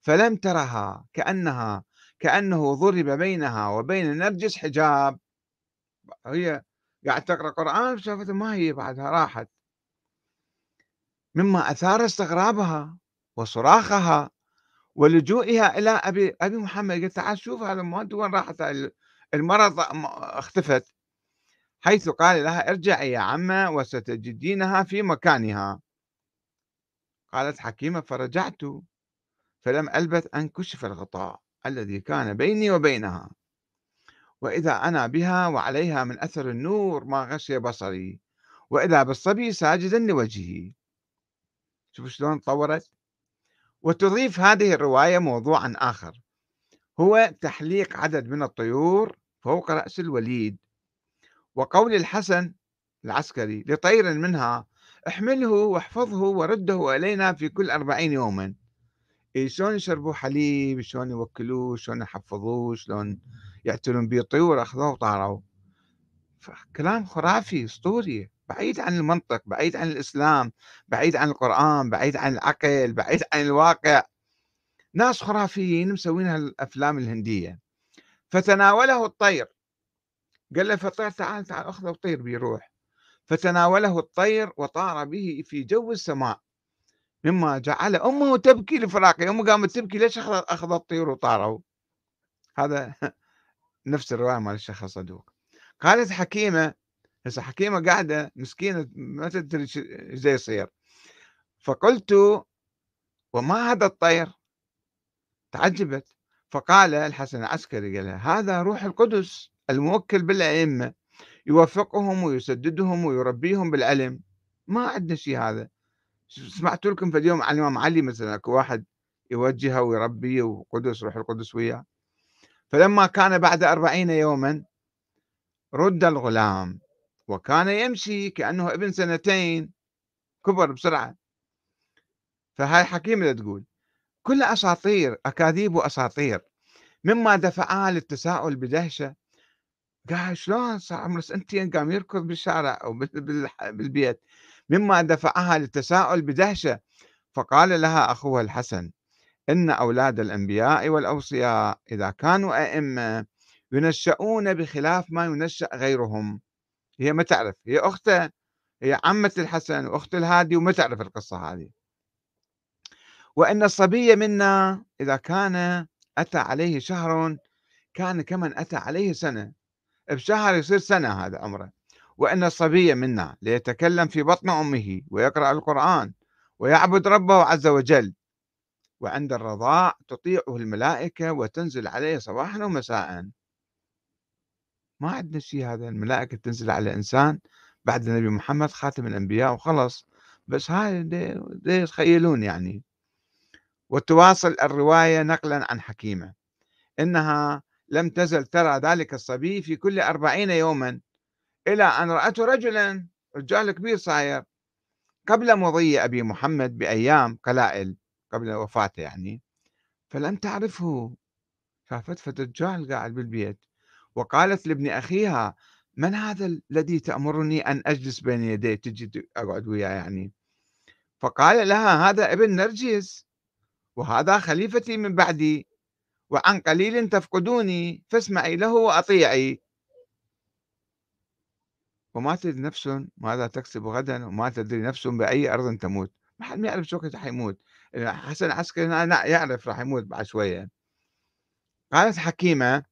فلم ترها كأنها كأنه ضرب بينها وبين نرجس حجاب. هي قاعد تقرأ قرآن شافت ما هي بعدها راحت. مما أثار استغرابها وصراخها ولجوئها إلى أبي أبي محمد قلت تعال شوف هذا ما وين راحت المرض اختفت. حيث قال لها ارجعي يا عمة وستجدينها في مكانها. قالت حكيمة فرجعت. فلم ألبث أن كشف الغطاء الذي كان بيني وبينها. وإذا أنا بها وعليها من أثر النور ما غشي بصري. وإذا بالصبي ساجدا لوجهه. شوف شلون تطورت وتضيف هذه الرواية موضوعا آخر. هو تحليق عدد من الطيور فوق رأس الوليد. وقول الحسن العسكري لطير منها احمله واحفظه ورده إلينا في كل أربعين يوما. إيه شلون يشربوا حليب؟ شلون يوكلوه؟ شلون يحفظوه؟ شلون يعتنون به الطيور أخذوه وطاروا كلام خرافي أسطوري. بعيد عن المنطق بعيد عن الإسلام بعيد عن القرآن بعيد عن العقل بعيد عن الواقع. ناس خرافيين مسوين الأفلام الهندية. فتناوله الطير. قال له فالطير تعال تعال أخذه وطير بيروح. فتناوله الطير وطار به في جو السماء. مما جعل أمه تبكي لفراقه. أمه قامت تبكي ليش أخذ الطير وطاروا هذا نفس الرواية مال الشيخ الصدوق. قالت حكيمة هسه حكيمة قاعدة مسكينة ما تدري زي يصير. فقلت وما هذا الطير؟ تعجبت. فقال الحسن العسكري قال هذا روح القدس الموكل بالأئمة يوفقهم ويسددهم ويربيهم بالعلم. ما عندنا شيء هذا. سمعت لكم في اليوم عن الإمام علي مثلا أكو واحد يوجهه ويربيه وقدس روح القدس وياه. فلما كان بعد أربعين يوما رد الغلام. وكان يمشي كأنه ابن سنتين كبر بسرعة. فهاي حكيمة تقول. كل أساطير أكاذيب وأساطير مما دفعها للتساؤل بدهشة. قال شلون صار عمره سنتين قام يركض بالشارع أو بالبيت مما دفعها للتساؤل بدهشة. فقال لها أخوها الحسن إن أولاد الأنبياء والأوصياء إذا كانوا أئمة ينشؤون بخلاف ما ينشأ غيرهم. هي ما تعرف هي أخته هي عمة الحسن وأخت الهادي وما تعرف القصة هذه. وإن الصبي منا إذا كان أتى عليه شهر كان كمن أتى عليه سنة. بشهر يصير سنة هذا عمره. وأن الصبي منا ليتكلم في بطن أمه ويقرأ القرآن ويعبد ربه عز وجل. وعند الرضاع تطيعه الملائكة وتنزل عليه صباحا ومساء. ما عندنا شيء هذا الملائكة تنزل على إنسان بعد النبي محمد خاتم الأنبياء وخلص بس هاي دي, يتخيلون يعني. وتواصل الرواية نقلا عن حكيمة. إنها لم تزل ترى ذلك الصبي في كل أربعين يوما إلى أن رأته رجلا رجال كبير صاير. قبل مضي أبي محمد بأيام قلائل قبل وفاته يعني. فلم تعرفه. شافت فدجال قاعد بالبيت. وقالت لابن أخيها من هذا الذي تأمرني أن أجلس بين يديه تجي أقعد وياه يعني. فقال لها هذا ابن نرجس وهذا خليفتي من بعدي وعن قليل تفقدوني فاسمعي له وأطيعي. وما تدري نفس ماذا تكسب غدا وما تدري نفس بأي أرض تموت. ما حد ما يعرف شو وقت حيموت حسن عسكري يعرف راح يموت بعد شوية. قالت حكيمة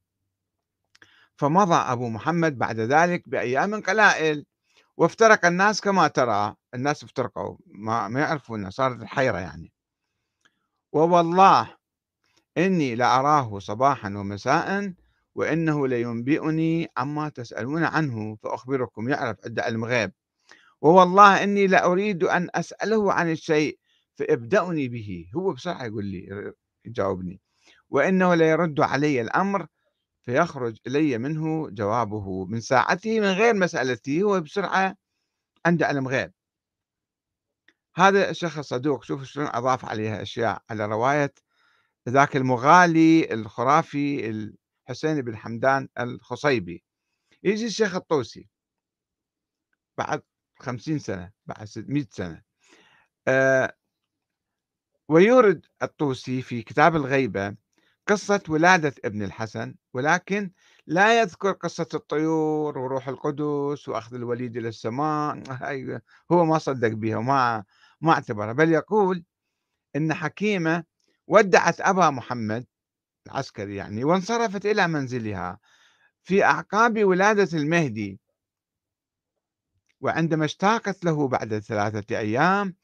فمضى أبو محمد بعد ذلك بأيام قلائل وافترق الناس كما ترى. الناس افترقوا ما, ما يعرفون صارت الحيرة يعني. ووالله إني لأراه صباحا ومساء وإنه لينبئني عما تسألون عنه فأخبركم يعرف عند علم غيب. ووالله إني لأريد أن أسأله عن الشيء فابدأني به. هو بسرعة يقول لي يجاوبني وإنه ليرد علي الأمر فيخرج إلي منه جوابه من ساعته من غير مسألتي هو بسرعة عنده علم غيب. هذا الشيخ الصدوق شوف شلون أضاف عليها أشياء على رواية ذاك المغالي الخرافي الحسين بن حمدان الخصيبي. يجي الشيخ الطوسي بعد خمسين سنة بعد مئة سنة. أه ويورد الطوسي في كتاب الغيبة قصة ولادة ابن الحسن ولكن لا يذكر قصة الطيور وروح القدس وأخذ الوليد إلى السماء. هو ما صدق بها وما ما اعتبرها. بل يقول إن حكيمة ودعت أبا محمد العسكري يعني وانصرفت إلى منزلها في أعقاب ولادة المهدي. وعندما اشتاقت له بعد ثلاثة أيام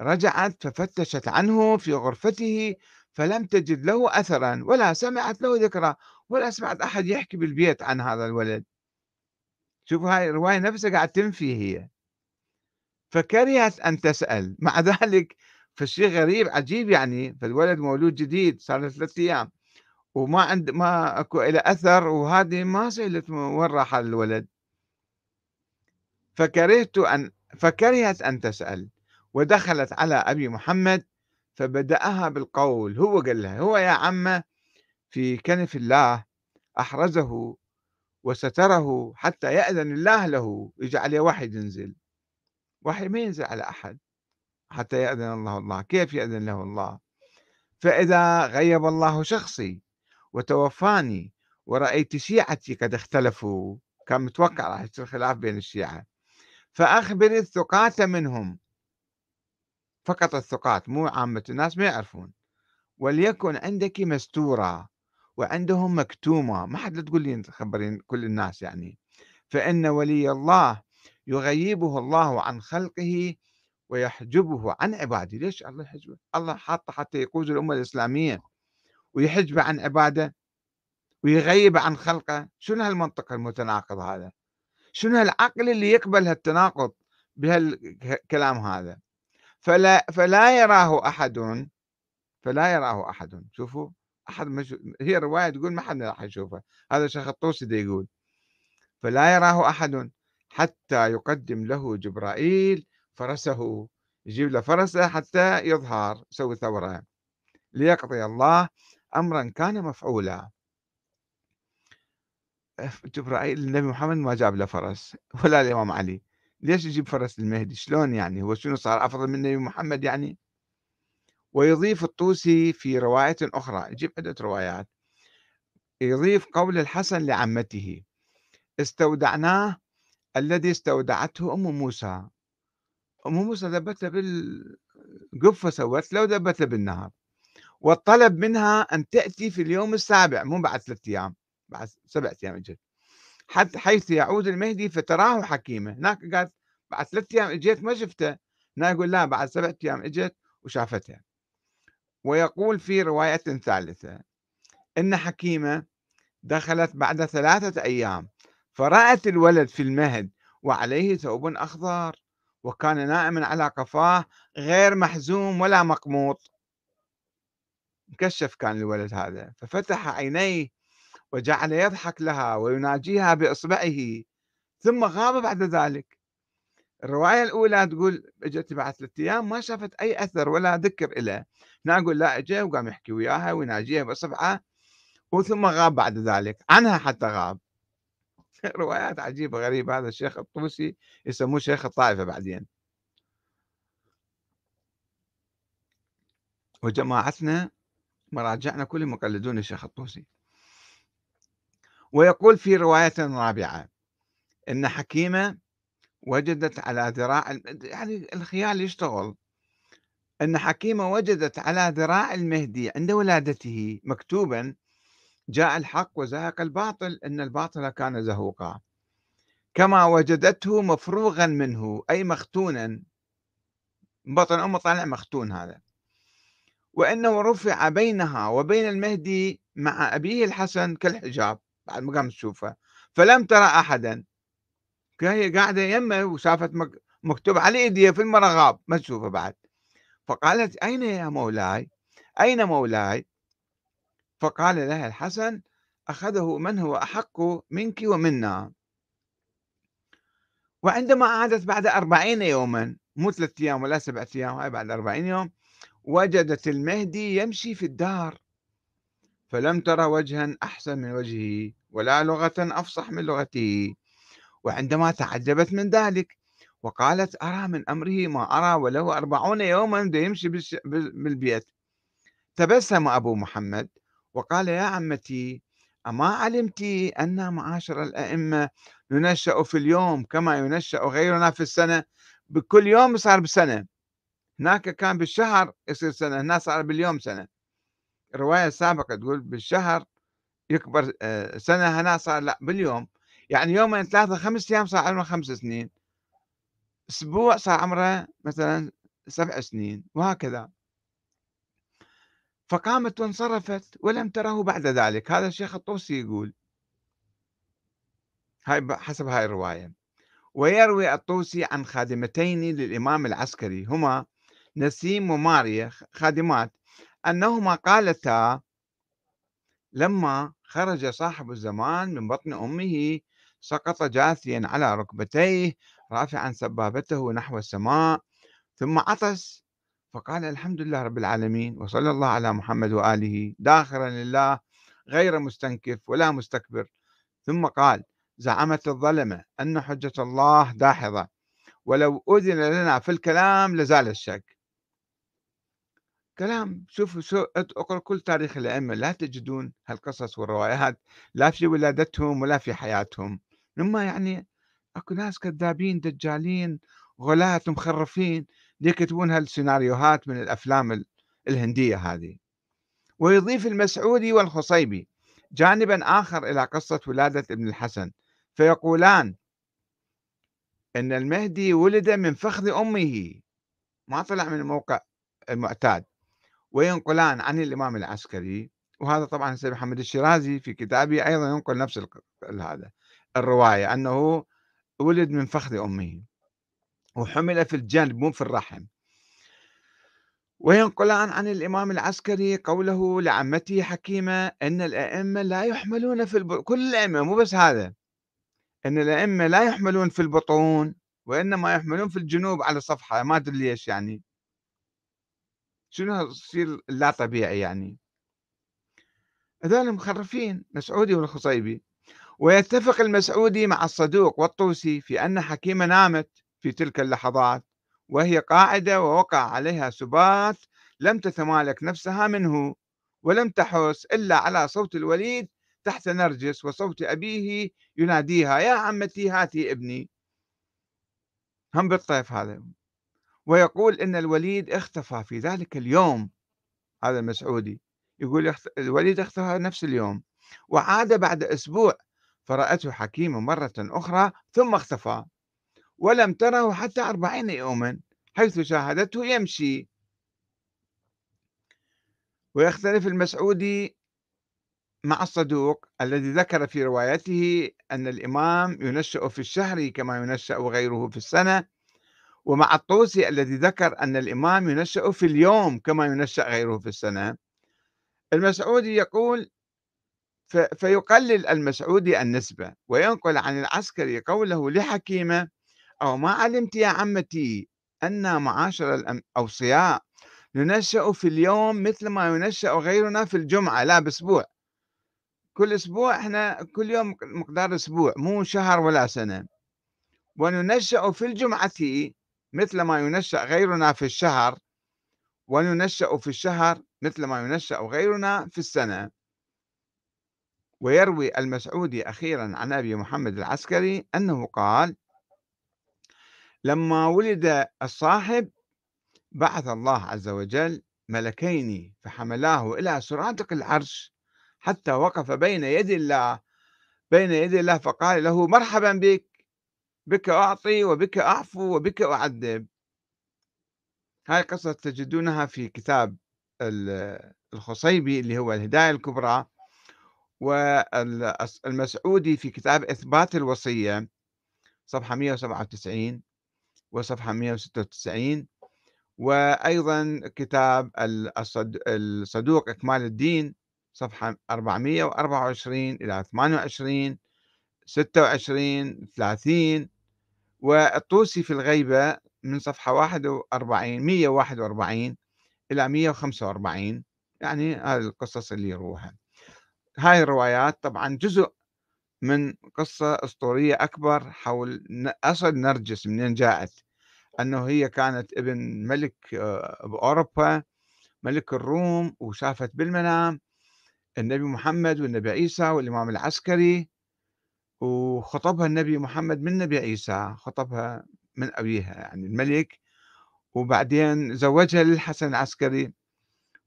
رجعت ففتشت عنه في غرفته فلم تجد له أثرا ولا سمعت له ذكرى ولا سمعت أحد يحكي بالبيت عن هذا الولد. شوف هاي الرواية نفسها قاعد تنفي هي. فكرهت أن تسأل. مع ذلك فالشيء غريب عجيب يعني. فالولد مولود جديد صار له ثلاثة أيام وما عند ما أكو له أثر وهذه ما سئلت وين راح الولد. فكرهت أن فكرهت أن تسأل. ودخلت على أبي محمد فبدأها بالقول هو قال لها هو يا عمة في كنف الله أحرزه وستره حتى يأذن الله له يجعل وحي ينزل. وحي ما ينزل على أحد حتى يأذن الله الله كيف يأذن له الله؟ فإذا غيب الله شخصي وتوفاني ورأيت شيعتي قد اختلفوا كان متوقع راح يصير خلاف بين الشيعة فأخبر الثقات منهم. فقط الثقات مو عامة الناس ما يعرفون. وليكن عندك مستورة وعندهم مكتومة ما حد تقول لي خبرين كل الناس يعني. فإن ولي الله يغيبه الله عن خلقه ويحجبه عن عباده. ليش الله يحجبه؟ الله حاطه حتى يقود الأمة الإسلامية ويحجبه عن عباده ويغيب عن خلقه. شنو هالمنطق المتناقض هذا؟ شنو هالعقل اللي يقبل هالتناقض بهالكلام هذا؟ فلا فلا يراه أحد فلا يراه أحد شوفوا أحد مش هي الرواية تقول ما حد راح يشوفه هذا شيخ الطوسي يقول فلا يراه أحد حتى يقدم له جبرائيل فرسه يجيب له فرسه حتى يظهر يسوي ثورة ليقضي الله أمرا كان مفعولا. جبرائيل النبي محمد ما جاب له فرس ولا الإمام علي. ليش يجيب فرس المهدي شلون يعني؟ هو شنو صار؟ أفضل من النبي محمد يعني؟ ويضيف الطوسي في رواية أخرى. يجيب عدة روايات. يضيف قول الحسن لعمته. استودعناه الذي استودعته أم موسى. أم موسى ذبت بالقفة سوت له ودبت له بالنهار والطلب منها أن تأتي في اليوم السابع مو بعد ثلاثة أيام بعد سبعة أيام إجت. حتى حيث يعود المهدي فتراه حكيمة. هناك قالت بعد ثلاثة أيام إجت ما شفته. هنا يقول لا بعد سبعة أيام إجت وشافتها. ويقول في رواية ثالثة إن حكيمة دخلت بعد ثلاثة أيام فرأت الولد في المهد وعليه ثوب أخضر وكان نائما على قفاه غير محزوم ولا مقموط. مكشف كان الولد هذا. ففتح عينيه وجعل يضحك لها ويناجيها بإصبعه ثم غاب بعد ذلك. الرواية الأولى تقول إجت بعد ثلاثة أيام ما شافت أي أثر ولا ذكر له هنا أقول لا اجى وقام يحكي وياها ويناجيها بإصبعه وثم غاب بعد ذلك. عنها حتى غاب. روايات عجيبة غريبة. هذا الشيخ الطوسي يسموه شيخ الطائفة بعدين. وجماعتنا مراجعنا كلهم يقلدون الشيخ الطوسي. ويقول في رواية رابعة إن حكيمة وجدت على ذراع يعني الخيال يشتغل. أن حكيمة وجدت على ذراع المهدي عند ولادته مكتوبا جاء الحق وزهق الباطل إن الباطل كان زهوقا. كما وجدته مفروغا منه أي مختونا. بطن أمه طالع مختون هذا. وأنه رفع بينها وبين المهدي مع أبيه الحسن كالحجاب. بعد ما قام تشوفه فلم ترى أحدا. هي قاعدة يمه وشافت مكتوب على إيديها في المرغاب. ما تشوفه بعد. فقالت أين يا مولاي؟ أين مولاي؟ فقال لها الحسن أخذه من هو أحق منك ومنا. وعندما عادت بعد أربعين يوما مو ثلاثة أيام ولا سبعة أيام هاي بعد أربعين يوم وجدت المهدي يمشي في الدار. فلم ترى وجها أحسن من وجهه. ولا لغة أفصح من لغته وعندما تعجبت من ذلك وقالت أرى من أمره ما أرى وله أربعون يوما يمشي بالبيت. تبسم أبو محمد وقال يا عمتي أما علمت أن معاشر الأئمة ننشأ في اليوم كما ينشأ غيرنا في السنة؟ بكل يوم صار بسنة. هناك كان بالشهر يصير سنة هنا صار باليوم سنة. الرواية السابقة تقول بالشهر يكبر آه، سنة هنا صار لا باليوم. يعني يومين ثلاثة خمس أيام صار عمره خمس سنين. أسبوع صار عمره مثلا سبع سنين وهكذا. فقامت وانصرفت ولم تره بعد ذلك. هذا الشيخ الطوسي يقول. هاي حسب هاي الرواية. ويروي الطوسي عن خادمتين للإمام العسكري هما نسيم وماريا خادمات. أنهما قالتا لما خرج صاحب الزمان من بطن أمه سقط جاثيا على ركبتيه رافعا سبابته نحو السماء ثم عطس. فقال الحمد لله رب العالمين وصلى الله على محمد وآله. داخرا لله غير مستنكف ولا مستكبر. ثم قال زعمت الظلمة أن حجة الله داحضة ولو أذن لنا في الكلام لزال الشك. كلام شوفوا شو اقرأ كل تاريخ الأئمة لا تجدون هالقصص والروايات لا في ولادتهم ولا في حياتهم. لما يعني أكو ناس كذابين دجالين غلاة مخرفين يكتبون هالسيناريوهات من الأفلام الهندية هذه. ويضيف المسعودي والخصيبي جانبا آخر إلى قصة ولادة ابن الحسن فيقولان إن المهدي ولد من فخذ أمه. ما طلع من الموقع المعتاد. وينقلان عن الإمام العسكري وهذا طبعا سيد محمد الشيرازي في كتابه أيضا ينقل نفس هذا الرواية أنه ولد من فخذ أمه وحمل في الجنب مو في الرحم. وينقلان عن الإمام العسكري قوله لعمته حكيمة أن الأئمة لا يحملون في البطون كل الأئمة مو بس هذا أن الأئمة لا يحملون في البطون وإنما يحملون في الجنوب على صفحة ما أدري ليش يعني. شنو يصير لا طبيعي يعني؟ هذول مخرفين مسعودي والخصيبي ويتفق المسعودي مع الصدوق والطوسي في أن حكيمة نامت في تلك اللحظات وهي قاعدة ووقع عليها سبات لم تتمالك نفسها منه ولم تحس إلا على صوت الوليد تحت نرجس وصوت أبيه يناديها يا عمتي هاتي ابني. هم بالطيف هذا. ويقول إن الوليد اختفى في ذلك اليوم هذا المسعودي. يقول الوليد اختفى نفس اليوم. وعاد بعد أسبوع فرأته حكيمة مرة أخرى ثم اختفى. ولم تره حتى أربعين يوما حيث شاهدته يمشي. ويختلف المسعودي مع الصدوق الذي ذكر في روايته أن الإمام ينشأ في الشهر كما ينشأ غيره في السنة. ومع الطوسي الذي ذكر أن الإمام ينشأ في اليوم كما ينشأ غيره في السنة المسعودي يقول فيقلل المسعودي النسبة وينقل عن العسكري قوله لحكيمة أو ما علمت يا عمتي أن معاشر الأوصياء ننشأ في اليوم مثل ما ينشأ غيرنا في الجمعة لا بأسبوع. كل أسبوع إحنا كل يوم مقدار أسبوع مو شهر ولا سنة. وننشأ في الجمعة مثل ما ينشأ غيرنا في الشهر وننشأ في الشهر مثل ما ينشأ غيرنا في السنة. ويروي المسعودي أخيرا عن أبي محمد العسكري أنه قال لما ولد الصاحب بعث الله عز وجل ملكين فحملاه إلى سرادق العرش حتى وقف بين يدي الله بين يدي الله فقال له مرحبا بك بك أعطي وبك أعفو وبك أعذب هاي قصة تجدونها في كتاب الخصيبي اللي هو الهداية الكبرى والمسعودي في كتاب إثبات الوصية صفحة 197 وصفحة 196 وأيضا كتاب الصدوق إكمال الدين صفحة 424 إلى 28 26 30 والطوسي في الغيبة من صفحة 41 141 إلى 145 يعني هذه القصص اللي يروها. هاي الروايات طبعا جزء من قصة أسطورية أكبر حول أصل نرجس منين جاءت؟ أنه هي كانت ابن ملك آه، بأوروبا ملك الروم وشافت بالمنام. النبي محمد والنبي عيسى والإمام العسكري وخطبها النبي محمد من النبي عيسى خطبها من أبيها يعني الملك. وبعدين زوجها للحسن العسكري.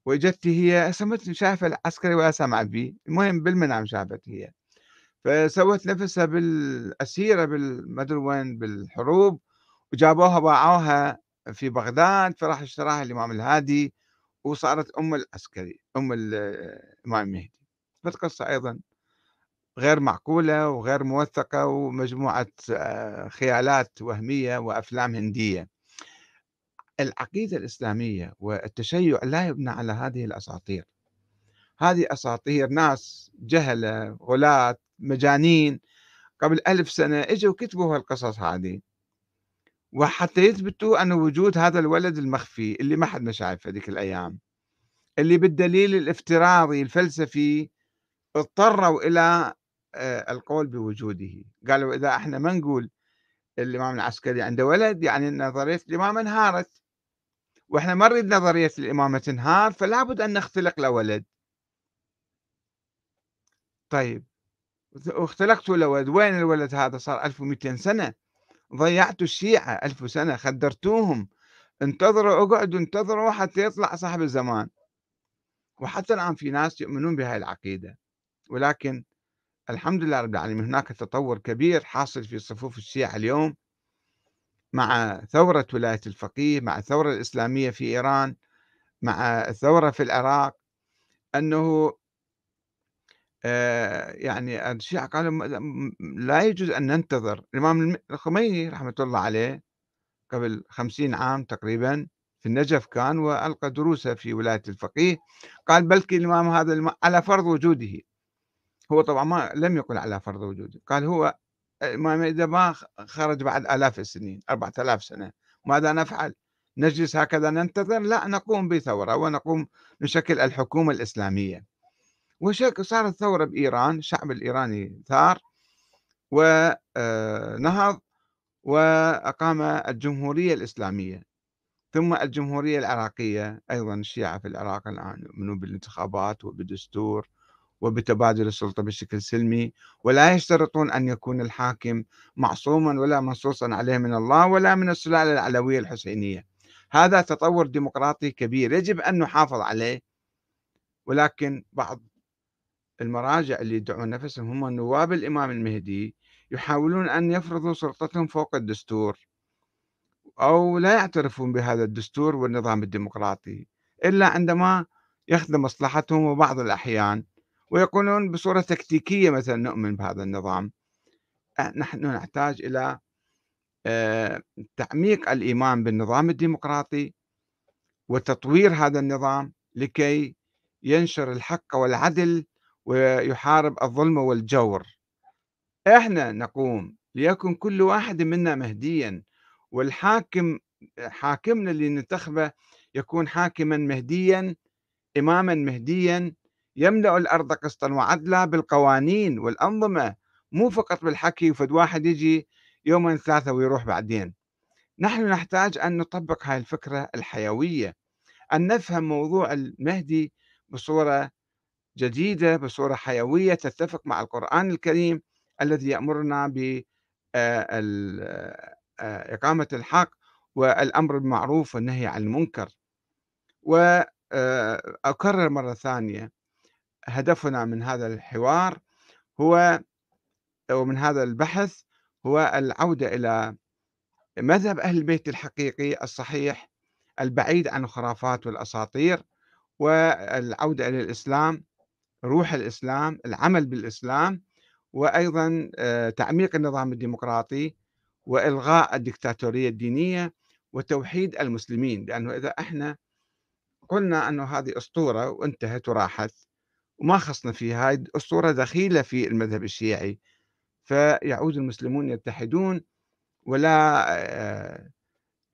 واجت هي سمت شافة العسكري ولا سمع به المهم بالمنام شافت هي. فسوت نفسها بالأسيرة بالمدري وين بالحروب. وجابوها باعوها في بغداد فراح اشتراها الإمام الهادي. وصارت أم العسكري أم الإمام المهدي. فالقصة أيضا؟ غير معقولة وغير موثقة ومجموعة آه، خيالات وهمية وأفلام هندية. العقيدة الإسلامية والتشيع لا يبنى على هذه الأساطير. هذه أساطير ناس جهلة غلاة مجانين. قبل ألف سنة إجوا كتبوا هالقصص هذه. وحتى يثبتوا أن وجود هذا الولد المخفي اللي ما حد ما شايفه هذيك الأيام. اللي بالدليل الإفتراضي الفلسفي اضطروا إلى القول بوجوده. قالوا إذا إحنا ما نقول الإمام العسكري عنده ولد يعني نظرية الإمامة انهارت. وإحنا ما نريد نظرية الإمامة تنهار فلا بد أن نختلق له ولد. طيب واختلقتوا له ولد. وين الولد هذا صار؟ 1200 سنة. ضيعتوا الشيعة ألف سنة خدرتوهم. انتظروا اقعدوا انتظروا حتى يطلع صاحب الزمان. وحتى الآن في ناس يؤمنون بهذه العقيدة. ولكن الحمد لله رب العالمين هناك تطور كبير حاصل في صفوف الشيعة اليوم مع ثورة ولاية الفقيه مع الثورة الإسلامية في إيران مع الثورة في العراق أنه آه، يعني الشيعة قالوا لا يجوز أن ننتظر. الإمام الخميني رحمة الله عليه قبل خمسين عام تقريبا في النجف كان وألقى دروسه في ولاية الفقيه قال بلكي الإمام هذا على فرض وجوده. هو طبعا ما لم يقل على فرض وجوده قال هو الإمام إذا ما خرج بعد آلاف السنين أربعة آلاف سنة ماذا نفعل؟ نجلس هكذا ننتظر؟ لا نقوم بثورة ونقوم نشكل الحكومة الإسلامية. وشك صارت ثورة بإيران الشعب الإيراني ثار ونهض وأقام الجمهورية الإسلامية. ثم الجمهورية العراقية أيضا الشيعة في العراق الآن يؤمنون بالانتخابات وبالدستور وبتبادل السلطة بشكل سلمي ولا يشترطون أن يكون الحاكم معصوما ولا منصوصا عليه من الله ولا من السلالة العلوية الحسينية. هذا تطور ديمقراطي كبير يجب أن نحافظ عليه ولكن بعض المراجع اللي يدعون نفسهم هم نواب الإمام المهدي يحاولون أن يفرضوا سلطتهم فوق الدستور أو لا يعترفون بهذا الدستور والنظام الديمقراطي إلا عندما يخدم مصلحتهم وبعض الأحيان. ويقولون بصورة تكتيكية مثلا نؤمن بهذا النظام. نحن نحتاج إلى آه، تعميق الإيمان بالنظام الديمقراطي وتطوير هذا النظام لكي ينشر الحق والعدل ويحارب الظلم والجور. إحنا نقوم ليكن كل واحد منا مهديا والحاكم حاكمنا اللي ننتخبه يكون حاكما مهديا إماما مهديا يملأ الأرض قسطا وعدلا بالقوانين والأنظمة مو فقط بالحكي وفد واحد يجي يومين ثلاثة ويروح بعدين. نحن نحتاج أن نطبق هاي الفكرة الحيوية أن نفهم موضوع المهدي بصورة جديدة بصورة حيوية تتفق مع القرآن الكريم الذي يأمرنا ب آه، آه، إقامة الحق والأمر بالمعروف والنهي عن المنكر. وأكرر آه، مرة ثانية. هدفنا من هذا الحوار هو ومن هذا البحث هو العودة إلى مذهب أهل البيت الحقيقي الصحيح البعيد عن الخرافات والأساطير والعودة إلى الإسلام روح الإسلام العمل بالإسلام وأيضا آه، تعميق النظام الديمقراطي وإلغاء الدكتاتورية الدينية وتوحيد المسلمين. لأنه إذا إحنا قلنا أنه هذه أسطورة وانتهت وراحت وما خصنا فيها هاي اسطوره دخيلة في المذهب الشيعي. فيعود المسلمون يتحدون ولا آه،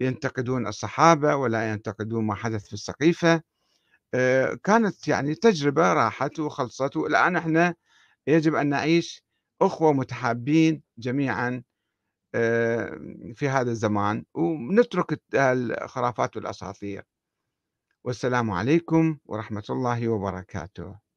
ينتقدون الصحابة ولا ينتقدون ما حدث في السقيفة. آه، كانت يعني تجربة راحت وخلصت والآن إحنا يجب أن نعيش أخوة متحابين جميعا آه، في هذا الزمان. ونترك الخرافات والأساطير. والسلام عليكم ورحمة الله وبركاته.